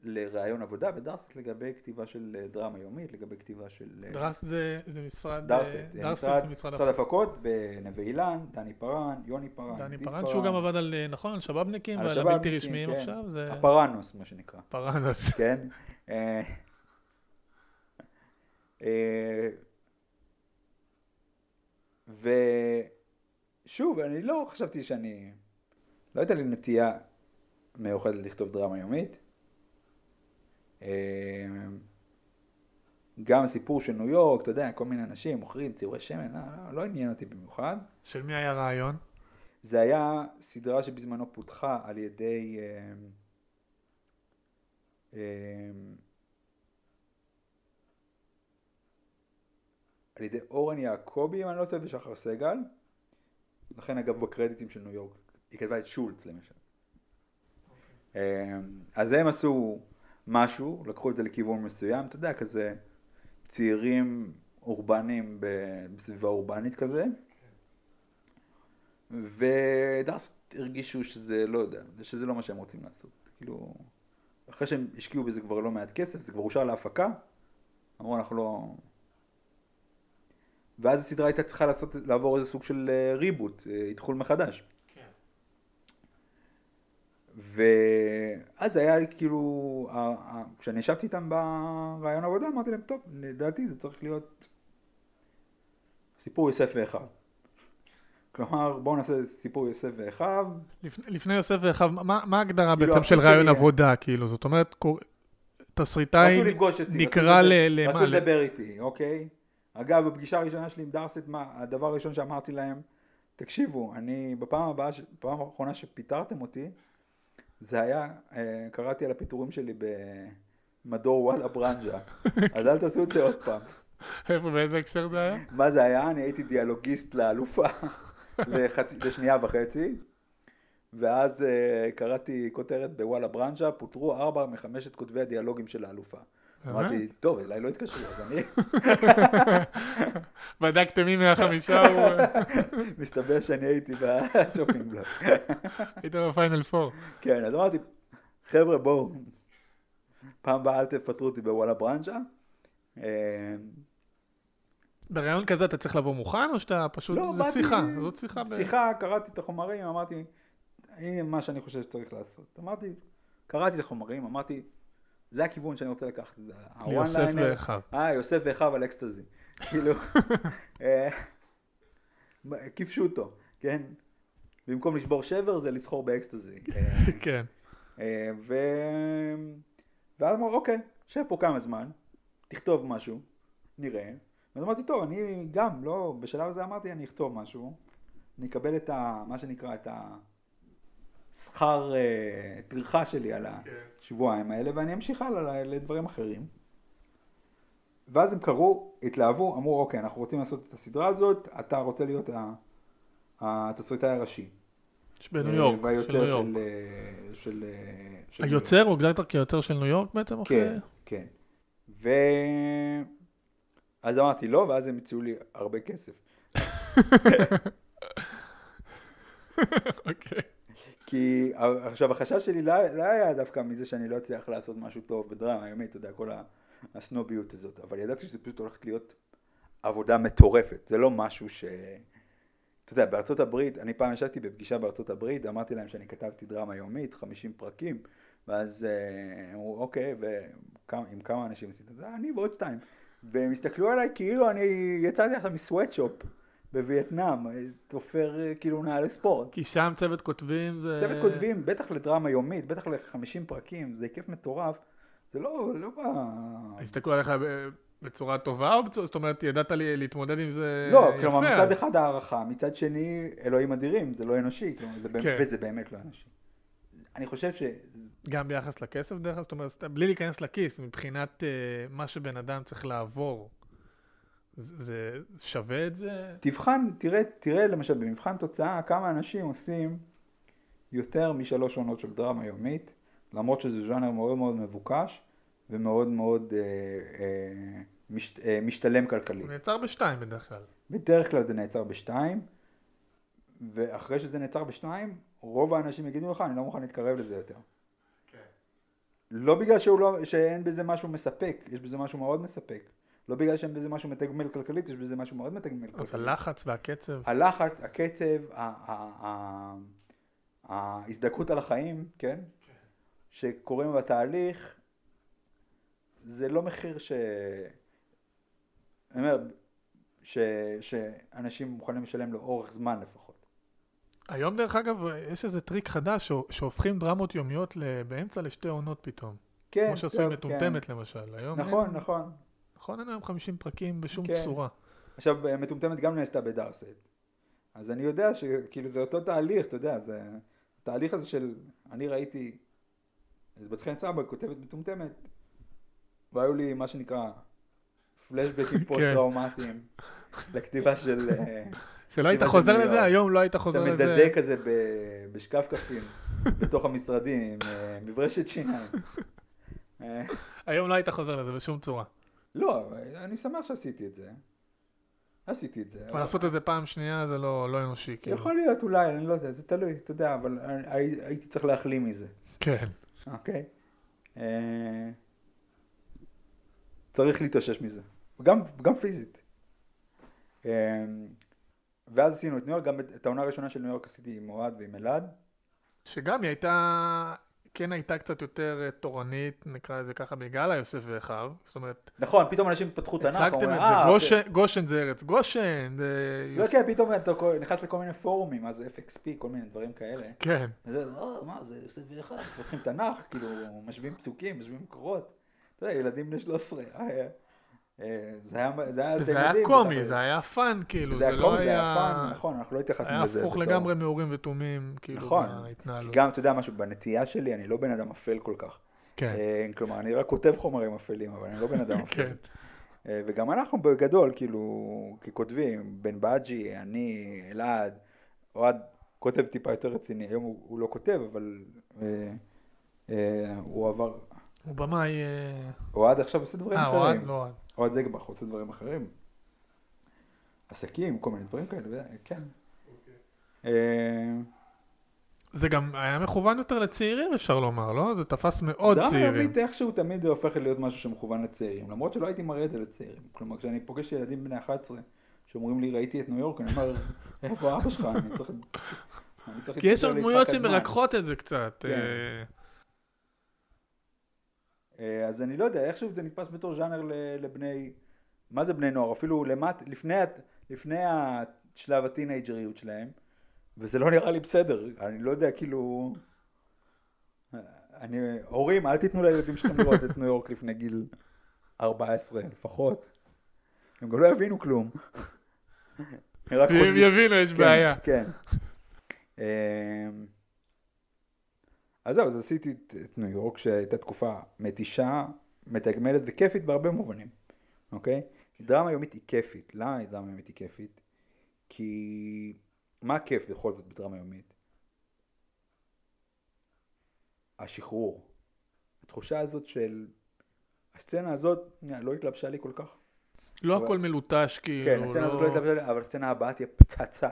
לראיון עבודה בדרסט לגבי כתיבה של אה, דרמה יומית, לגבי כתיבה של... אה, דרס זה, זה משרד... דרסט, אה, דרסט משרד, זה משרד משרד הפקות בנווה אילן, דני פארן, יוני פארן, דני פארן, שהוא גם עבד על, נכון, על שבאבניקים על ועל השב"בניקים, הבלתי רשמיים כן. עכשיו, זה הפרנוס מה שנקרא. פארנס. כן? ושוב, אני לא חשבתי שאני, לא הייתה לי נטייה מיוחדת לכתוב דרמה יומית. אה, גם סיפור של ניו יורק, אתה יודע, כל מיני אנשים מוכרים ציורי שמן, לא, לא עניין אותי במיוחד. של מי היה רעיון? זה היה סדרה שבזמנו פותחה על ידי אה, אה, על ידי אורן יעקבי, אם אני לא טועה, ושחר סגל. לכן אגב בקרדיטים של ניו יורק, היא כתבה את שולץ למשל. אה, אז הם עשו משהו, לקחו את זה לכיוון מסוים, אתה יודע, כזה צעירים אורבניים ב- בסביבה אורבנית כזה. ודאס הרגישו שזה לא יודע, שזה לא מה שהם רוצים לעשות. כאילו, אחרי שהם השקיעו בזה כבר לא מעט כסף, זה כבר אושר להפקה, אמרו אנחנו לא... ואז הסדרה הייתה צריכה לעשות, לעבור איזה סוג של אה, ריבוט, אה, אתחול מחדש. ואז היה לי כאילו, כשאני ישבתי איתם ברעיון עבודה, אמרתי להם, טוב, לדעתי זה צריך להיות סיפור יוסף ואחיו. כלומר, בואו נעשה סיפור יוסף ואחיו, לפני, לפני יוסף ואחיו, מה, מה ההגדרה כאילו, בעצם של רעיון עבודה, כאילו? זאת אומרת, קור... תסריטאי נקרא ל... למה? רצו לדבר איתי, אוקיי? אגב, בפגישה הראשונה שלי עם דרסט, מה, הדבר הראשון שאמרתי להם, תקשיבו, אני בפעם הבאה, בפעם האחרונה שפיטרתם אותי, זה היה, אה, קראתי על הפיטורים שלי במדור וואלה ברנז'ה, אז אל תעשו את זה עוד פעם. איפה, באיזה הקשר זה היה? מה זה היה? אני הייתי דיאלוגיסט לאלופה לשנייה וחצי, ואז uh, קראתי כותרת בוואלה ברנז'ה, פוטרו ארבע מחמשת כותבי הדיאלוגים של האלופה. אמרתי, טוב, אליי לא התקשרו, אז אני... בדקתם מי מהחמישה הוא... מסתבר שאני הייתי בצ'ופינג בלוק. היית בפיינל פור. כן, אז אמרתי, חבר'ה, בואו, פעם הבאה אל תפטרו אותי בוואלה ברנז'ה. אה, בראיון כזה אתה צריך לבוא מוכן, או שאתה פשוט, לא, באתי- שיחה, זאת שיחה. שיחה, קראתי את החומרים, אמרתי, הנה מה שאני חושב שצריך לעשות. אמרתי, קראתי את החומרים, אמרתי, זה הכיוון שאני רוצה לקחת. זה ה-one יוסף. ואחיו. אה, יוסף ואחיו על אקסטזי. כאילו, אה, כיפשו כן? במקום לשבור שבר זה לסחור באקסטזי. אה, כן. אה, ו... ואז אמרו, אוקיי, שב פה כמה זמן, תכתוב משהו, נראה. ואז אמרתי, טוב, אני גם, לא, בשלב הזה אמרתי, אני אכתוב משהו, אני אקבל את ה... מה שנקרא, את השכר אה, טרחה שלי על השבועיים האלה, ואני אמשיך הלאה לדברים אחרים. ואז הם קראו, התלהבו, אמרו, אוקיי, אנחנו רוצים לעשות את הסדרה הזאת, אתה רוצה להיות התסריטאי הראשי. בניו יורק, של ניו של... יורק. אה, של, אה, של היוצר, הוגדרת כיוצר של ניו יורק בעצם? אחרי- כן, כן. ו... אז אמרתי לא, ואז הם הציעו לי הרבה כסף. אוקיי. כי עכשיו החשש שלי לא, לא היה דווקא מזה שאני לא אצליח לעשות משהו טוב בדרמה היומית, אתה יודע, כל הסנוביות הזאת, אבל ידעתי שזה פשוט הולך להיות עבודה מטורפת, זה לא משהו ש... אתה יודע, בארצות הברית, אני פעם ישבתי בפגישה בארצות הברית, אמרתי להם שאני כתבתי דרמה יומית, 50 פרקים, ואז אה, אמרו, אוקיי, ועם כמה אנשים עשית את זה? "אה, אני ועוד שתיים. והם הסתכלו עליי כאילו אני יצאתי עכשיו מסוואטשופ בווייטנאם, אה, תופר אה, כאילו נעלי ספורט. כי שם צוות כותבים זה... צוות כותבים, בטח לדרמה יומית, בטח ל-50 פרקים, זה היקף מטורף. זה לא, לא בא... הסתכלו עליך ב- בצורה טובה, או בצורה, זאת אומרת, ידעת לי להתמודד עם זה לא, יפה. כלומר, מצד אחד הערכה, מצד שני, אלוהים אדירים, זה לא אנושי, כלומר, זה באמת- כן. וזה באמת לא אנושי. אני חושב ש... גם ביחס לכסף דרך אגב, זאת אומרת, בלי להיכנס לכיס, מבחינת אה, מה שבן אדם צריך לעבור, זה, זה שווה את זה? תבחן, תראה, תראה למשל במבחן תוצאה כמה אנשים עושים יותר משלוש עונות של דרמה יומית, למרות שזה ז'אנר מאוד מאוד מבוקש ומאוד מאוד אה, אה, מש, אה, משתלם כלכלית. הוא נעצר בשתיים בדרך כלל. בדרך כלל זה נעצר בשתיים, ואחרי שזה נעצר בשתיים, רוב האנשים יגידו לך, אני לא מוכן להתקרב לזה יותר. לא בגלל שהוא לא, שאין בזה משהו מספק, יש בזה משהו מאוד מספק. לא בגלל שאין בזה משהו מתגמל כלכלית, יש בזה משהו מאוד מתגמל כלכלית. אז הלחץ והקצב, הלחץ, הקצב, ה- ה- ה- ההזדכות על החיים, כן? שקורים בתהליך, זה לא מחיר ש... אני אומר, ש... שאנשים מוכנים לשלם לאורך זמן לפחות. היום דרך אגב, יש איזה טריק חדש, ש- שהופכים דרמות יומיות באמצע לשתי עונות פתאום. כן, כמו שעשו עם מטומטמת למשל. היום כן. נכון, אין- נכון. נכון, אין היום 50 פרקים בשום כן. צורה. עכשיו, מטומטמת גם נעשתה בדארסט. אז אני יודע שכאילו זה אותו תהליך, אתה יודע, זה התהליך הזה של, אני ראיתי את בת חן סבא כותבת מטומטמת, והיו לי מה שנקרא פלשבקים כן. פוסט-טראומטיים לכתיבה של... אה, שלא היית חוזר לזה. היום לא היית אתה חוזר לזה. מדדה כזה ב- בשקפקפים בתוך המשרדים עם אה, מברשת שיניים. אה, היום לא היית חוזר לזה בשום צורה. לא, אני שמח שעשיתי את זה. עשיתי את זה. אבל לעשות את זה פעם שנייה זה לא לא אנושי. כאילו. יכול להיות אולי, אני לא יודע, זה תלוי, אתה יודע, אבל אני- הי- הייתי צריך להחלים מזה, כן. אוקיי? אה, צריך להתאושש מזה, גם, גם פיזית. אה, ואז עשינו את ניו יורק, גם את העונה הראשונה של ניו יורק עשיתי עם אוהד ועם אלעד. שגם היא הייתה, כן הייתה קצת יותר אה, תורנית, נקרא לזה ככה, בגלל היוסף ואחיו. זאת אומרת, נכון, פתאום אנשים פתחו תנ"ך, הצגתם את "אה, זה, גושן- גושן זה ארץ גושן, זה לא, כן, פתאום אתה נכנס לכל מיני פורומים, זה FXP, כל מיני דברים כאלה. כן. וזה, "אה, מה זה, יוסף ואחיו, פותחים תנ"ך, כאילו, משווים פסוקים, משווים מקורות. אתה יודע, ילדים בני 13. אה, אה, זה היה זה היה וזה היה קומי. זה היה fun, כאילו, זה זה היה לא קומי, זה היה היה... fun, נכון, אנחנו לא התייחסנו היה לזה. הפוך בתור- לגמרי מאורים ותומים, כאילו, נכון. בהתנהלות. גם, אתה יודע משהו, בנטייה שלי, אני לא בן אדם אפל כל כך. כן, אה, כלומר, אני רק כותב חומרים אפלים, אבל אני לא בן אדם אפל. כן. אה, וגם אנחנו בגדול, כאילו, ככותבים, בן בג'י, אני, אלעד, אוהד כותב טיפה יותר רציני, היום הוא, הוא לא כותב, אבל אה, אה, הוא עבר, הוא במאי... אה, אוהד עכשיו עושה דברים אה, אחרים. אוהד? לא אוהד. אוהד זגבח עושה דברים אחרים. עסקים, כל מיני דברים כאלה, כן. אה, זה גם היה מכוון יותר לצעירים, אפשר לומר, לא? זה תפס מאוד צעירים. יומית איכשהו תמיד זה הופך להיות משהו שמכוון לצעירים, למרות שלא הייתי מראה את זה לצעירים. כלומר, כשאני פוגש ילדים בני 11 שאומרים לי, ראיתי את ניו יורק, אני אומר, איפה אבא שלך? אני צריך... כי יש שם דמויות ליצחק עדמן." שמרככות את זה קצת. אה, אה, אז אני לא יודע, איכשהו זה נתפס בתור ז'אנר לבני, מה זה בני נוער? אפילו למט, לפני, לפני השלב הטינג'ריות שלהם, וזה לא נראה לי בסדר, אני לא יודע, כאילו... אני, הורים, אל תיתנו לילדים שלכם לראות את ניו יורק לפני גיל 14 לפחות. הם גם לא יבינו כלום. הם אם יבינו, יש כן, בעיה. כן. אז זהו, אז עשיתי את, את ניו יורק, שהייתה תקופה מתישה, מתגמלת וכיפית בהרבה מובנים, אוקיי? דרמה יומית היא כיפית. למה היא דרמה יומית היא כיפית? כי מה הכיף בכל זאת בדרמה יומית? השחרור. התחושה הזאת של... הסצנה הזאת לא התלבשה לי כל כך. לא אבל- הכל מלוטש, כאילו. כן, הסצנה הזאת לא לא... התלבשה לי, אבל הסצנה הבאה תהיה פצצה.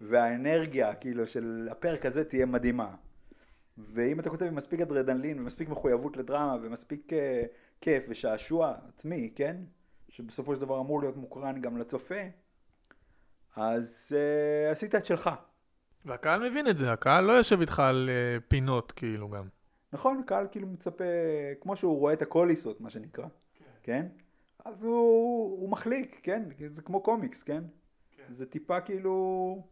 והאנרגיה, כאילו, של הפרק הזה תהיה מדהימה. ואם אתה כותב עם מספיק אדרנלין ומספיק מחויבות לדרמה ומספיק uh, כיף ושעשוע עצמי, כן? שבסופו של דבר אמור להיות מוקרן גם לצופה, אז uh, עשית את שלך. והקהל מבין את זה, הקהל לא יושב איתך על אה, פינות, כאילו, גם. נכון, קהל כאילו מצפה, כמו שהוא רואה את הקוליסות, מה שנקרא, כן? אז הוא, הוא מחליק, כן? זה כמו קומיקס, כן? זה טיפה כאילו...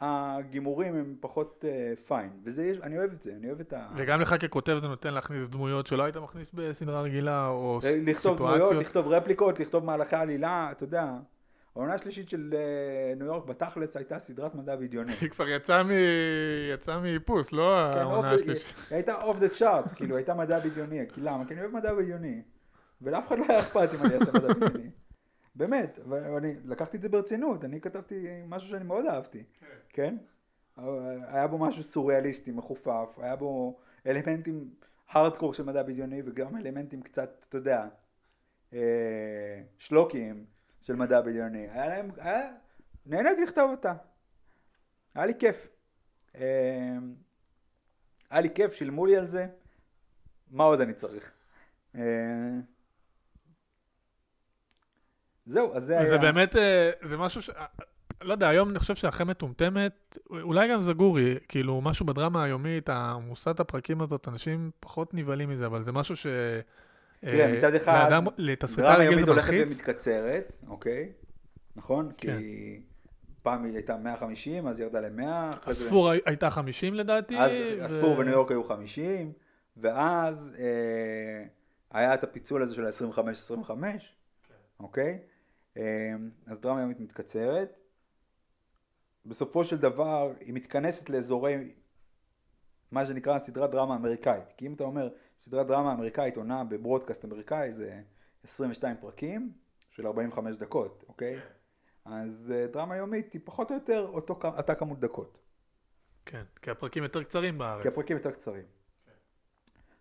הגימורים הם פחות אה, fine, וזה יש, אני אוהב את זה, אני אוהב את ה... וגם לך ככותב זה נותן להכניס דמויות שלא היית מכניס בסדרה רגילה, או לכתוב דמויות, סיטואציות. לכתוב רפליקות, לכתוב מהלכי עלילה, אתה יודע. העונה השלישית של אה, ניו יורק בתכלס הייתה סדרת מדע בדיוני. היא כבר יצאה מ... יצאה מאיפוס, לא כן, העונה השלישית. היא הייתה off the charts, כאילו הייתה מדע בדיוני, כי למה? כי אני אוהב מדע בדיוני. ולאף אחד לא היה אכפת אם אני אעשה מדע בדיוני. באמת, ואני לקחתי את זה ברצינות, אני כתבתי משהו שאני מאוד אהבתי, כן? היה בו משהו סוריאליסטי, מחופף, היה בו אלמנטים הארדקור של מדע בדיוני וגם אלמנטים קצת, אתה יודע, אה, שלוקיים של מדע בדיוני. היה להם, היה, נהניתי לכתוב אותה. היה לי כיף. אה, היה לי כיף, שילמו לי על זה. מה עוד אני צריך? זהו, אז זה היה... זה באמת, אה, זה משהו ש... אה, לא יודע, היום אני חושב שאחרי מטומטמת, אולי גם זגורי, כאילו משהו בדרמה היומית, המוסת הפרקים הזאת, אנשים פחות נבהלים מזה, אבל זה משהו ש... תראה, אה, מצד אחד, לאדם, דרמה יומית הולכת. ומתקצרת, אוקיי? נכון? כן. כי פעם היא הייתה 150, אז היא ירדה ל-100. הספור הי- הייתה 50 לדעתי. אז ו- הספור בניו יורק היו 50, ואז אה, היה את הפיצול הזה של ה-25-25, אוקיי? אה, אז דרמה יומית מתקצרת. בסופו של דבר היא מתכנסת לאזורי, מה שנקרא סדרת דרמה אמריקאית. כי אם אתה אומר סדרת דרמה אמריקאית עונה בברודקאסט אמריקאי זה 22 פרקים של 45 דקות, אוקיי? אז אה, דרמה יומית היא פחות או יותר אותו, אותה כמות דקות. כן, כי הפרקים יותר קצרים בארץ. כי הפרקים יותר קצרים.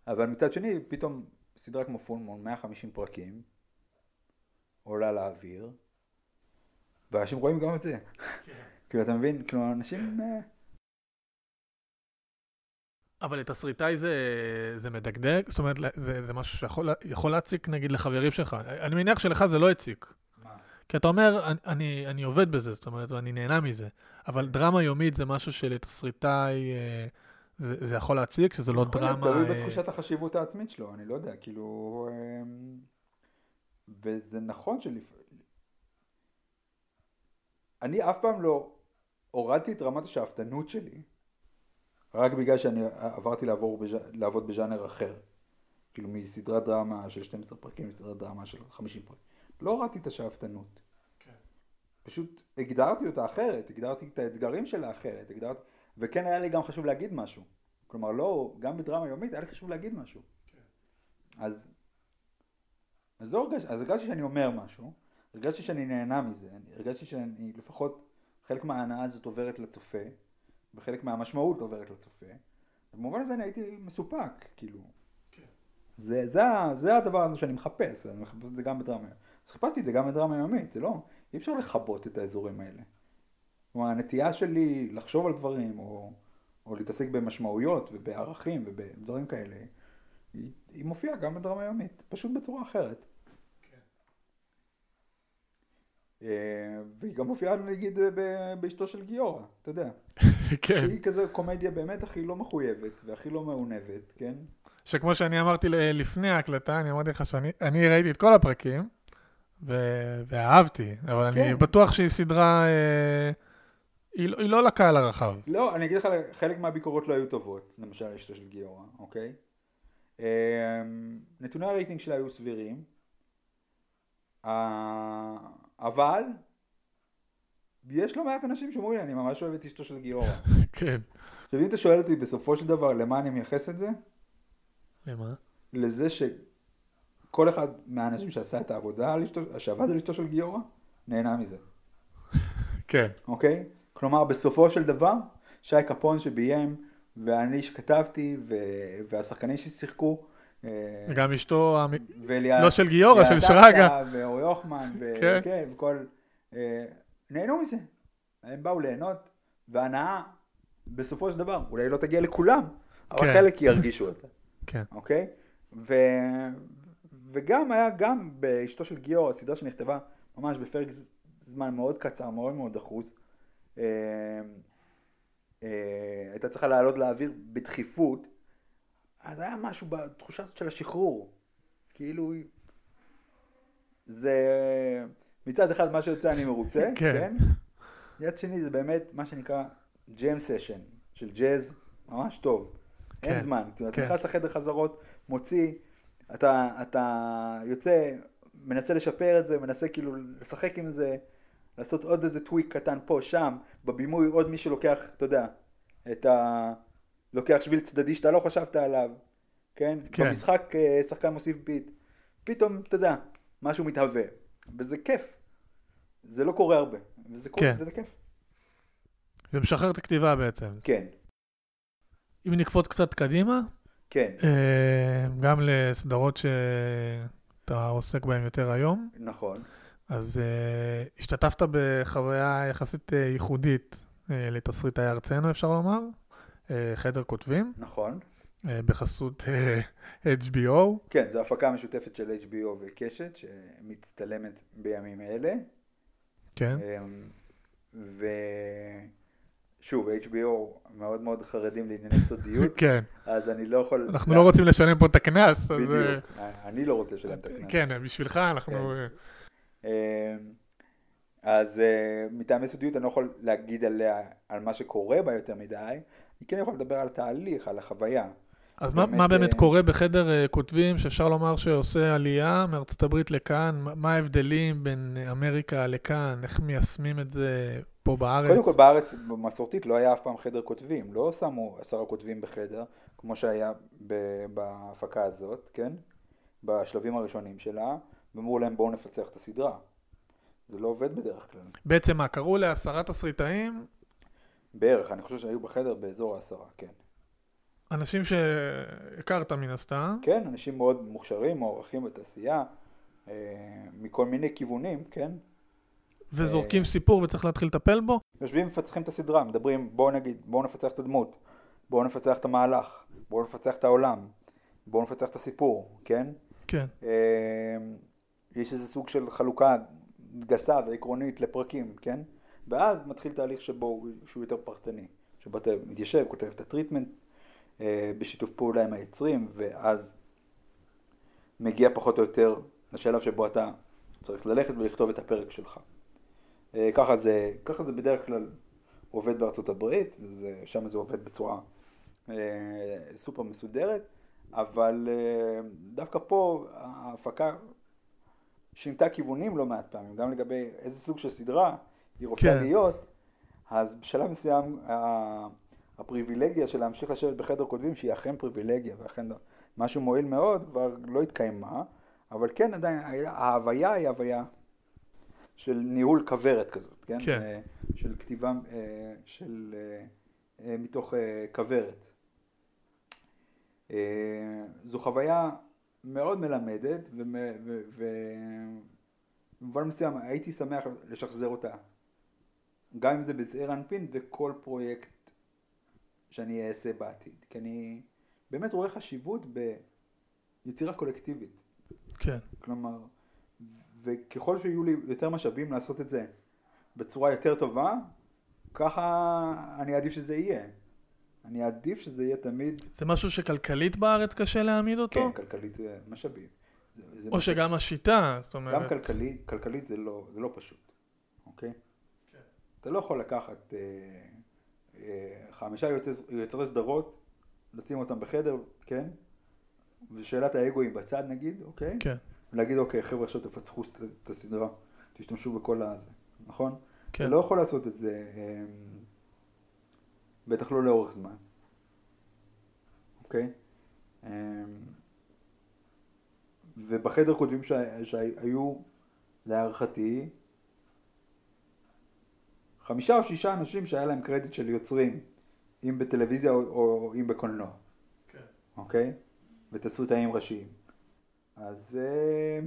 אבל מצד שני, פתאום סדרה כמו פולמון, 150 פרקים, עולה לאוויר, ואנשים רואים גם את זה. כאילו, אתה מבין? כאילו, אנשים... אה, אבל לתסריטאי זה, זה מדגדג? זאת אומרת, זה, זה משהו שיכול יכול להציק נגיד לחברים שלך. אני מניח שלך זה לא הציק. כי אתה אומר, אני, אני, אני עובד בזה, זאת אומרת, ואני נהנה מזה. אבל דרמה יומית זה משהו שלתסריטאי, אה, זה, זה יכול להציק, שזה לא יכול להיות, דרמה... תלוי אה, בתחושת החשיבות העצמית שלו, אני לא יודע, כאילו... וזה נכון שלפ... אני אף פעם לא הורדתי את רמת השאפתנות שלי, רק בגלל שאני עברתי לעבור בז'... לעבוד בז'אנר אחר. כאילו מסדרת דרמה של 12 פרקים לסדרת דרמה של 50 פרקים. לא הורדתי את השאפתנות. פשוט הגדרתי אותה אחרת, הגדרתי את האתגרים שלה אחרת, הגדרתי... וכן היה לי גם חשוב להגיד משהו. כלומר, לא, גם בדרמה יומית היה לי חשוב להגיד משהו. אז, אז לא הרגשתי, אז הרגשתי שאני אומר משהו, הרגשתי שאני נהנה מזה, הרגשתי שאני, לפחות חלק מההנאה הזאת עוברת לצופה, וחלק מהמשמעות עוברת לצופה. במובן הזה אני הייתי מסופק, כאילו. זה, זה, ה- זה הדבר הזה שאני מחפש, אני מחפש את זה גם בדרמה. אז חיפשתי את זה גם בדרמה יומית, זה לא, אי אפשר לכבות את האזורים האלה. כלומר, הנטייה שלי לחשוב על דברים, או או להתעסק במשמעויות ובערכים ובדברים כאלה, היא, היא מופיעה גם בדרמה יומית, פשוט בצורה אחרת. אה, והיא גם מופיעה נגיד באשתו של גיורא, אתה יודע. כן. שהיא כזה קומדיה באמת הכי לא מחויבת והכי לא מעונבת, כן? שכמו שאני אמרתי ל- לפני ההקלטה, אני אמרתי לך שאני אני ראיתי את כל הפרקים, ו- ואהבתי, אבל אני כן. בטוח שהיא סדרה, אה, היא, לא- היא לא לקהל הרחב. לא, אני אגיד לך, חלק מהביקורות לא היו טובות, למשל אשתו של גיורא, אוקיי? אה, נתוני הרייטינג שלה היו סבירים, אבל יש לא מעט אנשים שאומרים לי, אני ממש אוהב את אשתו של גיורא. כן. עכשיו אם אתה שואל אותי בסופו של דבר למה אני מייחס את זה, למה? לזה שכל אחד מהאנשים שעשה את העבודה, שעבד על אשתו של גיורא, נהנה מזה. כן. אוקיי? כלומר, בסופו של דבר, שי קפון שביים, ואני שכתבתי, ו... והשחקנים ששיחקו, אה, וגם אשתו, וליה- לא של גיורא, של שרגא. ואורי הוחמן, ו... כן. כן, וכל... אה, נהנו מזה. הם באו ליהנות, והנאה, בסופו של דבר, אולי לא תגיע לכולם, אבל כן. חלק ירגישו אותה. כן. אוקיי? ו... וגם היה גם באשתו של גיורא, סדרה שנכתבה ממש בפרק זמן מאוד קצר, מאוד מאוד דחוס. אה, הייתה צריכה לעלות לאוויר בדחיפות, אז היה משהו בתחושה הזאת של השחרור. כאילו, זה מצד אחד מה שיוצא אני מרוצה, כן. כן? מצד שני זה באמת מה שנקרא ג'ם סשן של ג'אז ממש טוב. אין כן, זמן, כאילו, אתה כן. נכנס לחדר חזרות, מוציא, אתה, אתה יוצא, מנסה לשפר את זה, מנסה כאילו לשחק עם זה, לעשות עוד איזה טוויק קטן פה, שם, בבימוי עוד מישהו לוקח, אתה יודע, את ה... לוקח שביל צדדי שאתה לא חשבת עליו, כן? כן. במשחק אה, שחקן מוסיף ביט, פתאום, אתה יודע, משהו מתהווה, וזה כיף. זה לא קורה הרבה, וזה קורה, כן. וזה כיף. זה משחרר את הכתיבה בעצם. כן, אם נקפוץ קצת קדימה, כן, אה, גם לסדרות שאתה עוסק בהן יותר היום, נכון, אז אה, השתתפת בחוויה יחסית אה, ייחודית אה, לתסריטאי ארצנו, אפשר לומר, אה, חדר כותבים, נכון. אה, בחסות אה, HBO. כן, זו הפקה משותפת של HBO וקשת, שמצטלמת בימים אלה. כן, אמ, ושוב, HBO מאוד מאוד חרדים לענייני סודיות, כן. אז אני לא יכול... אנחנו לא רוצים לשלם פה את הקנס, אז... בדיוק, אני לא רוצה לשלם את הקנס. כן, בשבילך אנחנו... כן. אמ, אז אה, מטעמי סודיות אני לא יכול להגיד עליה, על מה שקורה בה יותר מדי, אני כן יכול לדבר על תהליך, על החוויה. אז מה, באמת, מה באמת אה, קורה בחדר אה, כותבים שאפשר לומר שעושה עלייה מארצות הברית לכאן? מה- מה ההבדלים בין אמריקה לכאן? איך מיישמים את זה פה בארץ? קודם כל בארץ במסורתית לא היה אף פעם חדר כותבים, לא שמו עשרה כותבים בחדר, כמו שהיה בהפקה הזאת, כן? בשלבים הראשונים שלה, ואמרו להם בואו נפצח את הסדרה. זה לא עובד בדרך כלל. בעצם מה, קראו לעשרה תסריטאים, בערך, אני חושב שהיו בחדר באזור העשרה, כן. אנשים שהכרת מן הסתם, כן, אנשים מאוד מוכשרים, מוערכים בתעשייה, אה, מכל מיני כיוונים, כן? וזורקים אה. סיפור וצריך להתחיל לטפל בו? יושבים ומפצחים את הסדרה, מדברים, בואו נגיד, בואו נפצח את הדמות, בואו נפצח את המהלך, בואו נפצח את העולם, בואו נפצח את הסיפור, כן? כן, אה, יש איזה סוג של חלוקה גסה ועקרונית לפרקים, כן? ואז מתחיל תהליך שבו הוא- שהוא יותר פרטני, שבו אתה מתיישב, כותב את הטריטמנט אה, בשיתוף פעולה עם היוצרים, ואז מגיע פחות או יותר לשלב שבו אתה צריך ללכת ולכתוב את הפרק שלך. אה, ככה זה, ככה זה בדרך כלל עובד בארצות הברית, וזה, שם זה עובד בצורה אה, סופר מסודרת, אבל אה, דווקא פה ההפקה שינתה כיוונים לא מעט פעמים, גם לגבי איזה סוג של סדרה היא רוצה כן. להיות, אז בשלב מסוים ה- הפריבילגיה של להמשיך לשבת בחדר כותבים, שהיא אכן פריבילגיה ואכן משהו מועיל מאוד, כבר לא התקיימה, אבל כן עדיין ההוויה היא הוויה של ניהול כוורת כזאת, כן? כן. אה, של כתיבה אה, של, אה, מתוך כוורת. זו חוויה מאוד מלמדת, ומ- ו- ו- במובן מסוים הייתי שמח לשחזר אותה. גם אם זה בזעיר אנפין וכל פרויקט שאני אעשה בעתיד. כי אני באמת רואה חשיבות ביצירה קולקטיבית. כן. כלומר, וככל שיהיו לי יותר משאבים לעשות את זה בצורה יותר טובה, ככה אני אעדיף שזה יהיה. אני אעדיף שזה יהיה תמיד... זה משהו שכלכלית בארץ קשה להעמיד אותו? כן, כלכלית זה משאבים. זה, זה או משאבים. שגם השיטה, זאת אומרת... גם כלכלית, כלכלית זה לא, זה לא פשוט, אוקיי? כן. אתה לא יכול לקחת אה, אה, חמישה יוצרי, יוצרי סדרות, לשים אותם בחדר, כן? ושאלת האגואים בצד נגיד, אוקיי? כן, ולהגיד, אוקיי, חבר'ה, עכשיו תפצחו את הסדרה, תשתמשו בכל הזה, נכון? כן. אתה לא יכול לעשות את זה, אה, בטח לא לאורך זמן, אוקיי? אה, ובחדר כותבים שה- שהיו, להערכתי, חמישה או שישה אנשים שהיה להם קרדיט של יוצרים, אם בטלוויזיה או, או אם בקולנוע, כן. אוקיי? ותסריטאים ראשיים. אז אה,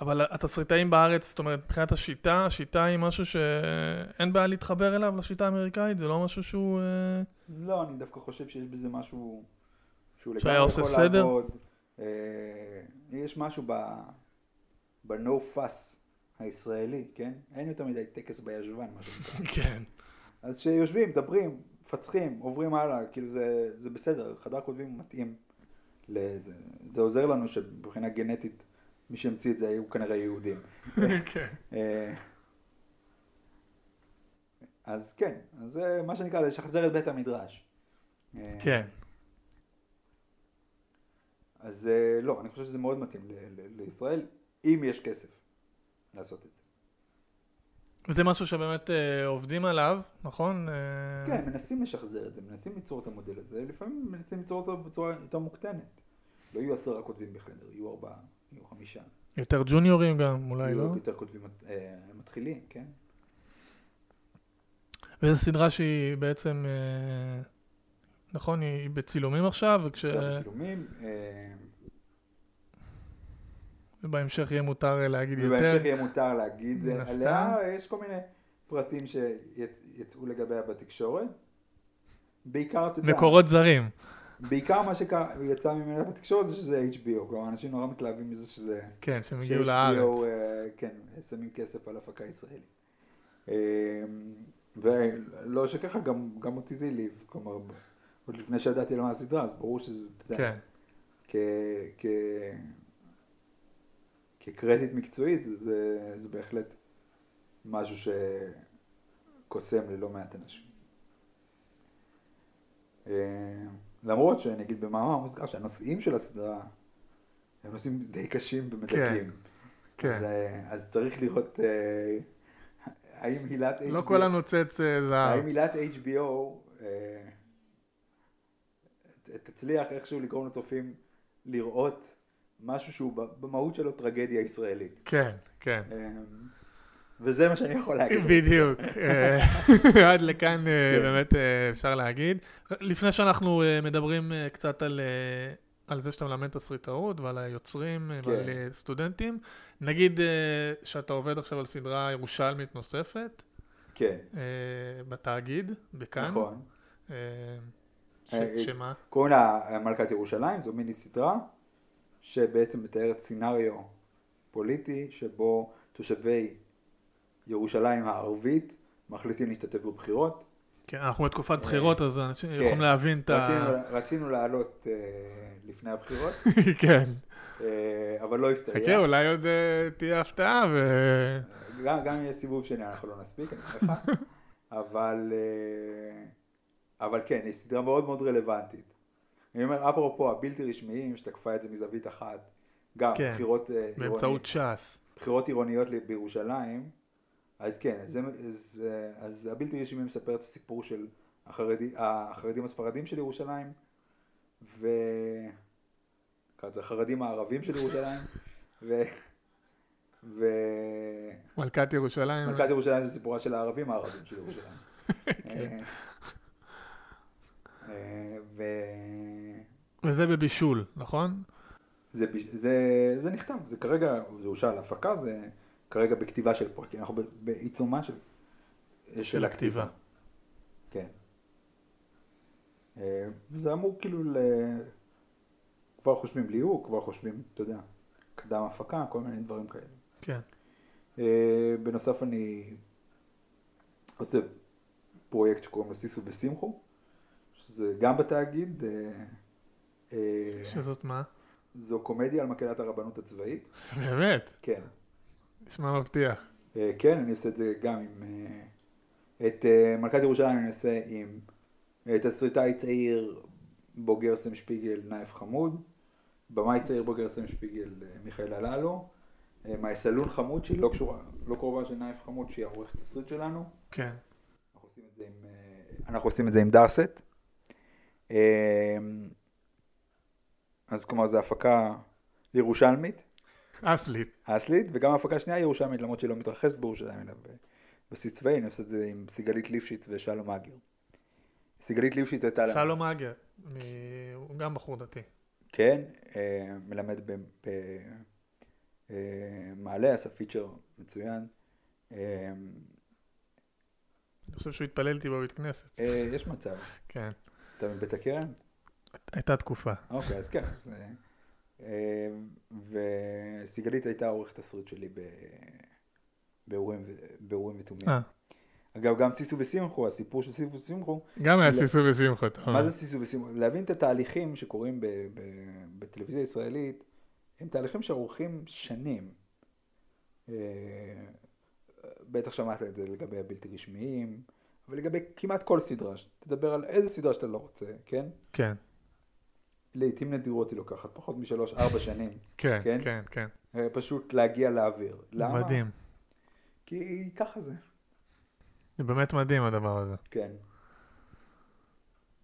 אבל התסריטאים בארץ, זאת אומרת, מבחינת השיטה, השיטה היא משהו שאין בעיה להתחבר אליו, לשיטה האמריקאית? זה לא משהו שהוא... אה, לא, אני דווקא חושב שיש בזה משהו שהוא לגמרי יכול סדר? לעבוד. אה, יש משהו ב... ב-no fuss הישראלי, כן? אין יותר מדי טקס בישבן, מה שנקרא. כן. אז שיושבים, מדברים, מפצחים, עוברים הלאה, כאילו זה, זה בסדר, חדר כותבים מתאים לזה. זה עוזר לנו שמבחינה גנטית, מי שהמציא את זה היו כנראה יהודים. כן. אה, אז כן, אז זה מה שנקרא לשחזר את בית המדרש. אה, כן. אז אה, לא, אני חושב שזה מאוד מתאים ל- ל- לישראל, אם יש כסף לעשות את זה. וזה משהו שבאמת אה, עובדים עליו, נכון? אה, כן, מנסים לשחזר את זה, מנסים ליצור את המודל הזה, לפעמים מנסים ליצור אותו בצורה יותר מוקטנת. לא יהיו עשרה כותבים בחדר, יהיו ארבעה, יהיו חמישה. יותר ג'וניורים גם, אולי לא? יהיו יותר כותבים אה, מתחילים, כן? וזו סדרה שהיא בעצם, אה, נכון, היא בצילומים עכשיו, וכש... עכשיו צילומים, אה, ובהמשך יהיה מותר אה, להגיד יותר. ובהמשך יהיה מותר להגיד עליה. יש כל מיני פרטים שיצאו לגביה בתקשורת. בעיקר, אתה יודע, מקורות זרים. בעיקר מה שיצא ממנה בתקשורת זה שזה HBO, כלומר אנשים נורא מתלהבים מזה שזה... כן, שהם הגיעו לארץ. אה, כן, שמים כסף על הפקה ישראלית. אה, ולא שככה, גם, גם אותי זה העליב, כלומר, עוד לפני שידעתי על מה הסדרה, אז ברור שזה, אתה יודע, כן, כ, כ, כקרדיט מקצועי, זה, זה, זה בהחלט משהו שקוסם ללא מעט אנשים. למרות שאני אגיד במאמר מוסגר שהנושאים של הסדרה הם נושאים די קשים ומדכאים. כן. אז, אה, אז צריך לראות אה, האם הילת HBO, לא כל הנוצץ אה, זהב. האם הילת HBO אה, תצליח איכשהו לגרום לצופים לראות משהו שהוא במהות שלו טרגדיה ישראלית. כן, כן. אה, וזה מה שאני יכול להגיד. בדיוק. אה, עד לכאן אה, כן. באמת אה, אפשר להגיד. לפני שאנחנו מדברים קצת על, על זה שאתה מלמד תסריטאות ועל היוצרים כן. ועל סטודנטים, נגיד שאתה עובד עכשיו על סדרה ירושלמית נוספת כן, בתאגיד, בכאן. נכון. ש- שמה? קוראים לה מלכת ירושלים, זו מיני סדרה שבעצם מתארת סצנריו פוליטי שבו תושבי ירושלים הערבית מחליטים להשתתף בבחירות. כן, אנחנו בתקופת בחירות, אז אנשים כן. יכולים להבין את ה... רצינו, לעלות אה, לפני הבחירות, כן. אה, אבל לא הסתייע. חכה, אולי עוד אה, תהיה הפתעה ו... גם, גם יש סיבוב שני אנחנו לא נספיק, אני אומר לך. אבל, אה, אבל כן, היא סדרה מאוד מאוד רלוונטית. אני אומר, אפרופו הבלתי רשמיים, שתקפה את זה מזווית אחת, גם כן, בחירות, אה, באמצעות ש"ס. בחירות עירוניות בירושלים, אז כן, אז, זה- אז, אה, אז הבלתי רשמי מספר את הסיפור של החרדי, החרדים הספרדים של ירושלים, ו... נקרא לזה החרדים הערבים של ירושלים, ו... ו... מלכת ירושלים. מלכת ירושלים זה סיפורה של הערבים הערבים של ירושלים. כן. אה, אה, ו... וזה בבישול, נכון? זה, זה, זה נכתב, זה כרגע, זה אושר להפקה, זה כרגע בכתיבה של פרקים, אנחנו בעיצומה של, של הכתיבה. כן. אה, וזה אמור כאילו ל... כבר חושבים ליהוק, כבר חושבים, אתה יודע, קדם הפקה, כל מיני דברים כאלה. כן. אה, בנוסף אני עושה פרויקט שקוראים לו סיסו ושמחו, שזה גם בתאגיד. אה, שזאת מה? זו קומדיה על מקהלת הרבנות הצבאית. באמת? כן. נשמע מבטיח. אה, כן, אני עושה את זה גם עם... אה, את אה, מלכת ירושלים אני עושה עם תסריטאי צעיר בוגר סם שפיגל נייף חמוד, במאי צעיר בוגר סם שפיגל מיכאל הללו, אה, מהסלון חמוד שהיא לא קשורה, לא קרובה של נייף חמוד שהיא העורכת תסריט שלנו. כן. אנחנו עושים את זה עם, אנחנו עושים את זה עם דארסט. אז כלומר זו הפקה ירושלמית. אסלית. האסלית, וגם ההפקה השנייה ירושלמית, למרות שהיא לא מתרחשת בירושלים, אלא בבסיס צבאי, אני עושה את זה עם סיגלית ליפשיץ ושלום אגר. סיגלית ליפשיץ הייתה. שלום אגר, הוא גם בחור דתי. כן, אה, מלמד במעלה, עשה פיצ'ר מצוין. אה, אני חושב שהוא התפלל איתי בבית כנסת. אה, יש מצב. כן. אתה מבית הכרם? הייתה תקופה. אוקיי, אז כן. אה, וסיגלית הייתה עורכת תסריט שלי ב- באורים ו- באורים ותומים. אה, אגב, גם סיסו ושמחו, הסיפור של סיסו ושמחו, גם היה. סיסו ושמחה, טוב. מה זה סיסו ושמחו? להבין את התהליכים שקורים בטלוויזיה הישראלית, הם תהליכים שארוכים שנים. אה, בטח שמעת את זה לגבי הבלתי רשמיים, אבל לגבי כמעט כל סדרה, תדבר על איזה סדרה שאתה לא רוצה, כן? כן, לעיתים נדירות היא לוקחת פחות משלוש, ארבע שנים, כן, כן? כן, כן. אה, פשוט להגיע לאוויר. למה? מדהים. כי ככה זה, זה באמת מדהים הדבר הזה. כן.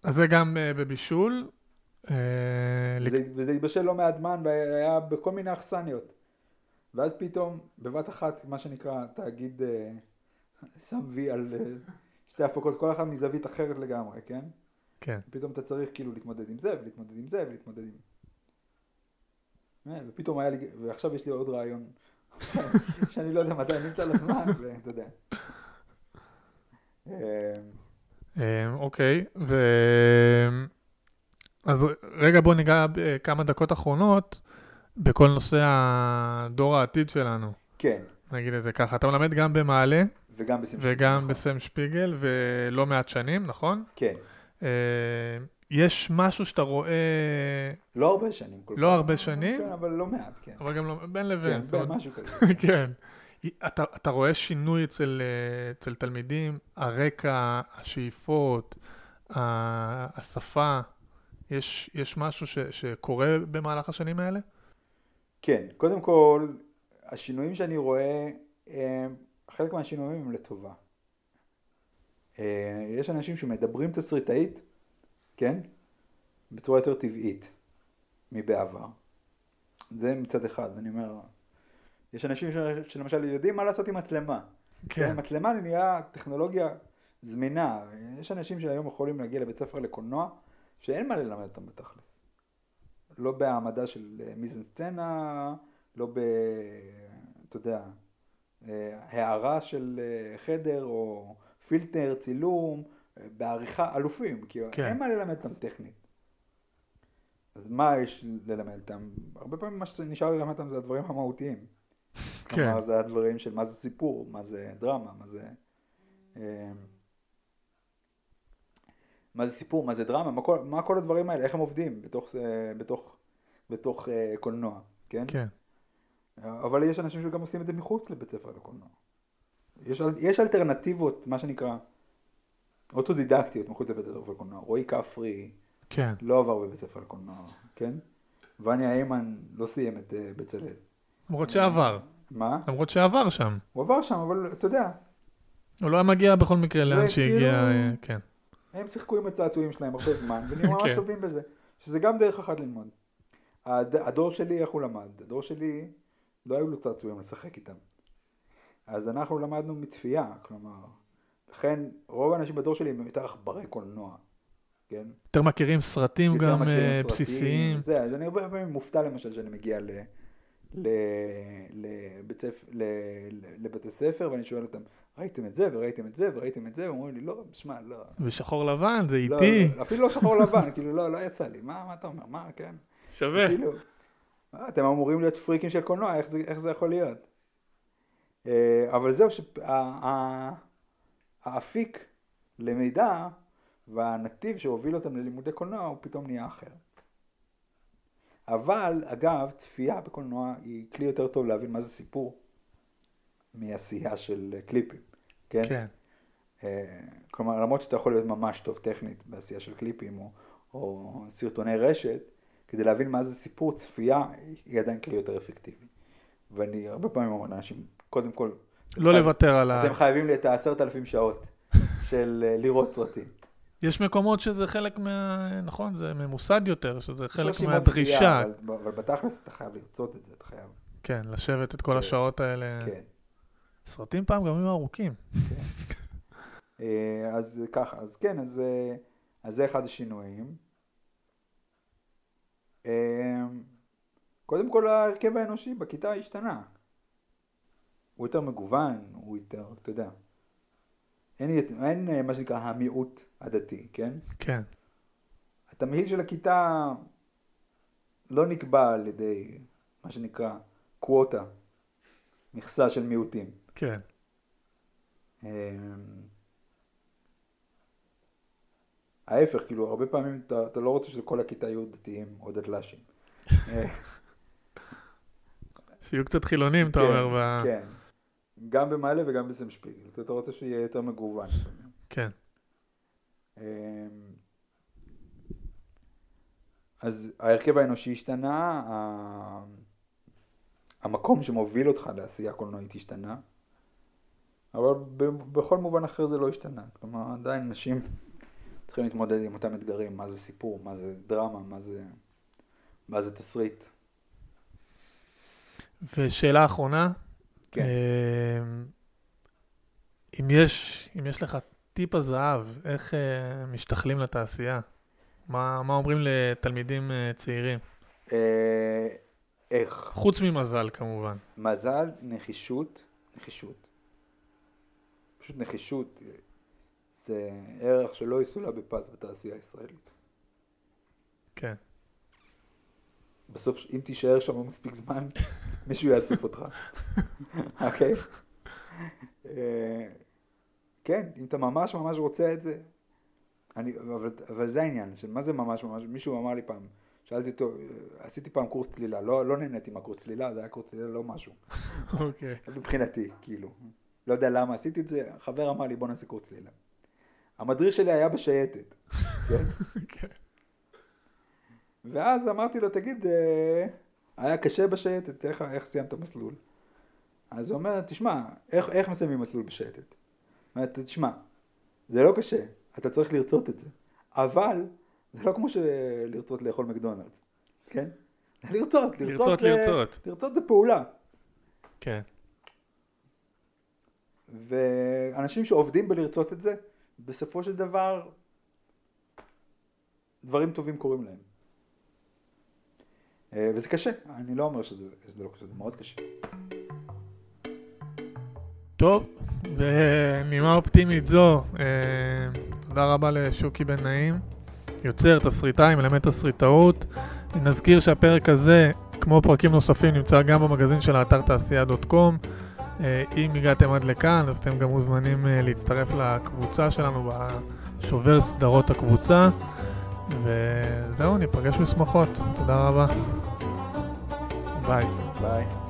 אז זה גם אה, בבישול. אה, לק- וזה, וזה התבשל לא מעט זמן והיה בכל מיני אכסניות. ואז פתאום, בבת אחת, מה שנקרא, תאגיד אה, שם וי על אה, שתי הפקות, כל אחת מזווית אחרת לגמרי, כן? כן. פתאום אתה צריך כאילו להתמודד עם זה, ולהתמודד עם זה, ולהתמודד עם... אה, ופתאום היה לי, ועכשיו יש לי עוד רעיון, שאני לא יודע מתי נמצא לזמן, ואתה יודע. אה, אה, אוקיי, ו... אז רגע בוא ניגע בכמה דקות אחרונות בכל נושא הדור העתיד שלנו, כן, נגיד את זה ככה. אתה מלמד גם במעלה וגם בסמסטר. וגם בסם שפיגל ולא מעט שנים, נכון? כן, אה, יש משהו שאתה רואה, לא הרבה שנים. כל לא כך. הרבה שנים? כן, אבל לא מעט, כן. אבל גם לא, בין כן, לבין, זאת אומרת, משהו כזה. כן. אתה, אתה רואה שינוי אצל, אה, אצל תלמידים, הרקע, השאיפות, השפה, יש, יש משהו ש, שקורה במהלך השנים האלה? כן, קודם כל, השינויים שאני רואה, הם- חלק מהשינויים הם לטובה. אה, יש אנשים שמדברים תסריטאית, כן? בצורה יותר טבעית מבעבר. זה מצד אחד, אני אומר, יש אנשים ש- שלמשל יודעים מה לעשות עם מצלמה. כן, מצלמה נהיה טכנולוגיה זמינה. יש אנשים שהיום יכולים להגיע לבית ספר לקולנוע, שאין מה ללמד אותם בתכלס. לא בהעמדה של אה, מיזן סצנה, לא ב... אתה יודע, אה, הערה של חדר או פילטר, צילום, אה, בעריכה, אלופים, כי כן. אין מה ללמד אותם טכנית. אז מה יש ללמד אותם? הרבה פעמים מה שנשאר ללמד אותם זה הדברים המהותיים. כן. כלומר, זה הדברים של מה זה סיפור, מה זה דרמה, מה זה... אה, מה זה סיפור, מה זה דרמה, מה כל, מה כל הדברים האלה, איך הם עובדים בתוך, זה- בתוך, בתוך אה, קולנוע, כן? כן, אבל יש אנשים שגם עושים את זה מחוץ לבית ספר לקולנוע. יש, יש אלטרנטיבות, מה שנקרא, אוטודידקטיות מחוץ לבית ספר לקולנוע. רועי כפרי כן, לא עבר בבית ספר לקולנוע, כן? וניה היימן לא סיים את אה, בצלאל. למרות שעבר, מה? למרות שעבר שם. הוא עבר שם, אבל אתה יודע, הוא לא היה מגיע בכל מקרה לאן כאילו- שהגיע, אה, כן. הם שיחקו עם הצעצועים שלהם הרבה זמן, ונהיו ממש כן. טובים בזה. שזה גם דרך אחת ללמוד. הד... הדור שלי, איך הוא למד? הדור שלי, לא היו לו צעצועים לשחק איתם. אז אנחנו למדנו מצפייה, כלומר, לכן רוב האנשים בדור שלי הם יותר עכברי קולנוע, כן? יותר מכירים סרטים יותר גם מכירים אה, סרטים, בסיסיים. זה, אז אני הרבה פעמים מופתע למשל שאני מגיע ל... ל- לבית ספר, ל- ל- לבתי ספר, ואני שואל אותם, ראיתם את זה, וראיתם את זה, וראיתם את זה, ואומרים לי, לא, שמע, לא. בשחור לבן, זה לא, איטי. לא, אפילו לא שחור לבן, כאילו, לא, לא יצא לי. מה, מה אתה אומר? מה, כן? שווה. כאילו, אתם אמורים להיות פריקים של קולנוע, איך זה, איך זה יכול להיות? אה, אבל זהו, שהאפיק למידע והנתיב שהוביל אותם ללימודי קולנוע הוא פתאום נהיה אחר. אבל, אגב, צפייה בקולנוע היא כלי יותר טוב להבין מה זה סיפור מעשייה של קליפים, כן? כן. אה, כלומר, למרות שאתה יכול להיות ממש טוב טכנית בעשייה של קליפים או, או סרטוני רשת, כדי להבין מה זה סיפור, צפייה היא עדיין כלי יותר אפקטיבי. ואני הרבה פעמים אומר לאנשים, קודם כל, לא חי- לוותר על ה... אתם חייבים לי את העשרת אלפים שעות של אה, לראות סרטים. יש מקומות שזה חלק מה... נכון, זה ממוסד יותר, שזה חלק מהדרישה. צפייה, אבל, אבל בתכלס אתה חייב לרצות את זה, אתה חייב. כן, לשבת את כל כן. השעות האלה. כן. סרטים פעם גם היו ארוכים. אה, אז ככה, אז כן, אז, אה, אז זה אחד השינויים. קודם כל ההרכב האנושי בכיתה השתנה. הוא יותר מגוון, הוא יותר, אתה יודע. אין, אין אה, מה שנקרא המיעוט הדתי, כן? כן. התמהיל של הכיתה לא נקבע על ידי מה שנקרא קווטה, מכסה של מיעוטים. כן. אמ, ההפך, כאילו, הרבה פעמים אתה, אתה לא רוצה שלכל הכיתה יהיו דתיים או דתל"שים. שיהיו קצת חילונים, אתה כן, אומר. כן. גם במעלה וגם בסמשפיגל. אתה רוצה שיהיה יותר מגוון. כן. אמ, אז ההרכב האנושי השתנה, המקום שמוביל אותך לעשייה קולנועית השתנה, אבל בכל מובן אחר זה לא השתנה. כלומר, עדיין אנשים צריכים להתמודד עם אותם אתגרים, מה זה סיפור, מה זה דרמה, מה זה, מה זה תסריט. ושאלה אחרונה, כן. אמ, אם יש, אם יש לך טיפ הזהב, איך אה, משתחלים לתעשייה? מה, מה אומרים לתלמידים אה, צעירים? אה, איך? חוץ ממזל כמובן. מזל, נחישות, נחישות. פשוט נחישות אה, זה ערך שלא יסולא בפז בתעשייה הישראלית. כן. בסוף, אם תישאר שם מספיק זמן, מישהו יאסוף אותך. אוקיי? אה, כן, אם אתה ממש ממש רוצה את זה, אני, אבל, אבל זה העניין, של מה זה ממש ממש, מישהו אמר לי פעם, שאלתי אותו, אה, עשיתי פעם קורס צלילה, לא, לא נהניתי מהקורס צלילה, זה היה קורס צלילה לא משהו. אוקיי. מבחינתי, כאילו. לא יודע למה עשיתי את זה, חבר אמר לי בוא נעשה קורס צלילה. המדריך שלי היה בשייטת, כן? כן. ואז אמרתי לו, תגיד, אה, היה קשה בשייטת, איך, איך סיימת מסלול? אז הוא אומר, תשמע, איך, איך מסיימים מסלול בשייטת? אומרת, תשמע, זה לא קשה, אתה צריך לרצות את זה. אבל, זה לא כמו לרצות לאכול מקדונלדס, כן? לרצות, לרצות, לרצות, זה, לרצות. לרצות זה פעולה. כן. ואנשים שעובדים בלרצות את זה, בסופו של דבר, דברים טובים קורים להם. אה, וזה קשה, אני לא אומר שזה, שזה לא קשה, זה מאוד קשה. טוב, בנימה אופטימית זו, אה, תודה רבה לשוקי בן נעים, יוצר, תסריטאי, מלמד תסריטאות. נזכיר שהפרק הזה, כמו פרקים נוספים, נמצא גם במגזין של האתר תעשייה.קום. אה, אם הגעתם עד לכאן, אז אתם גם מוזמנים להצטרף לקבוצה שלנו בשובר סדרות הקבוצה. וזהו, ניפגש בשמחות. תודה רבה. ביי. ביי.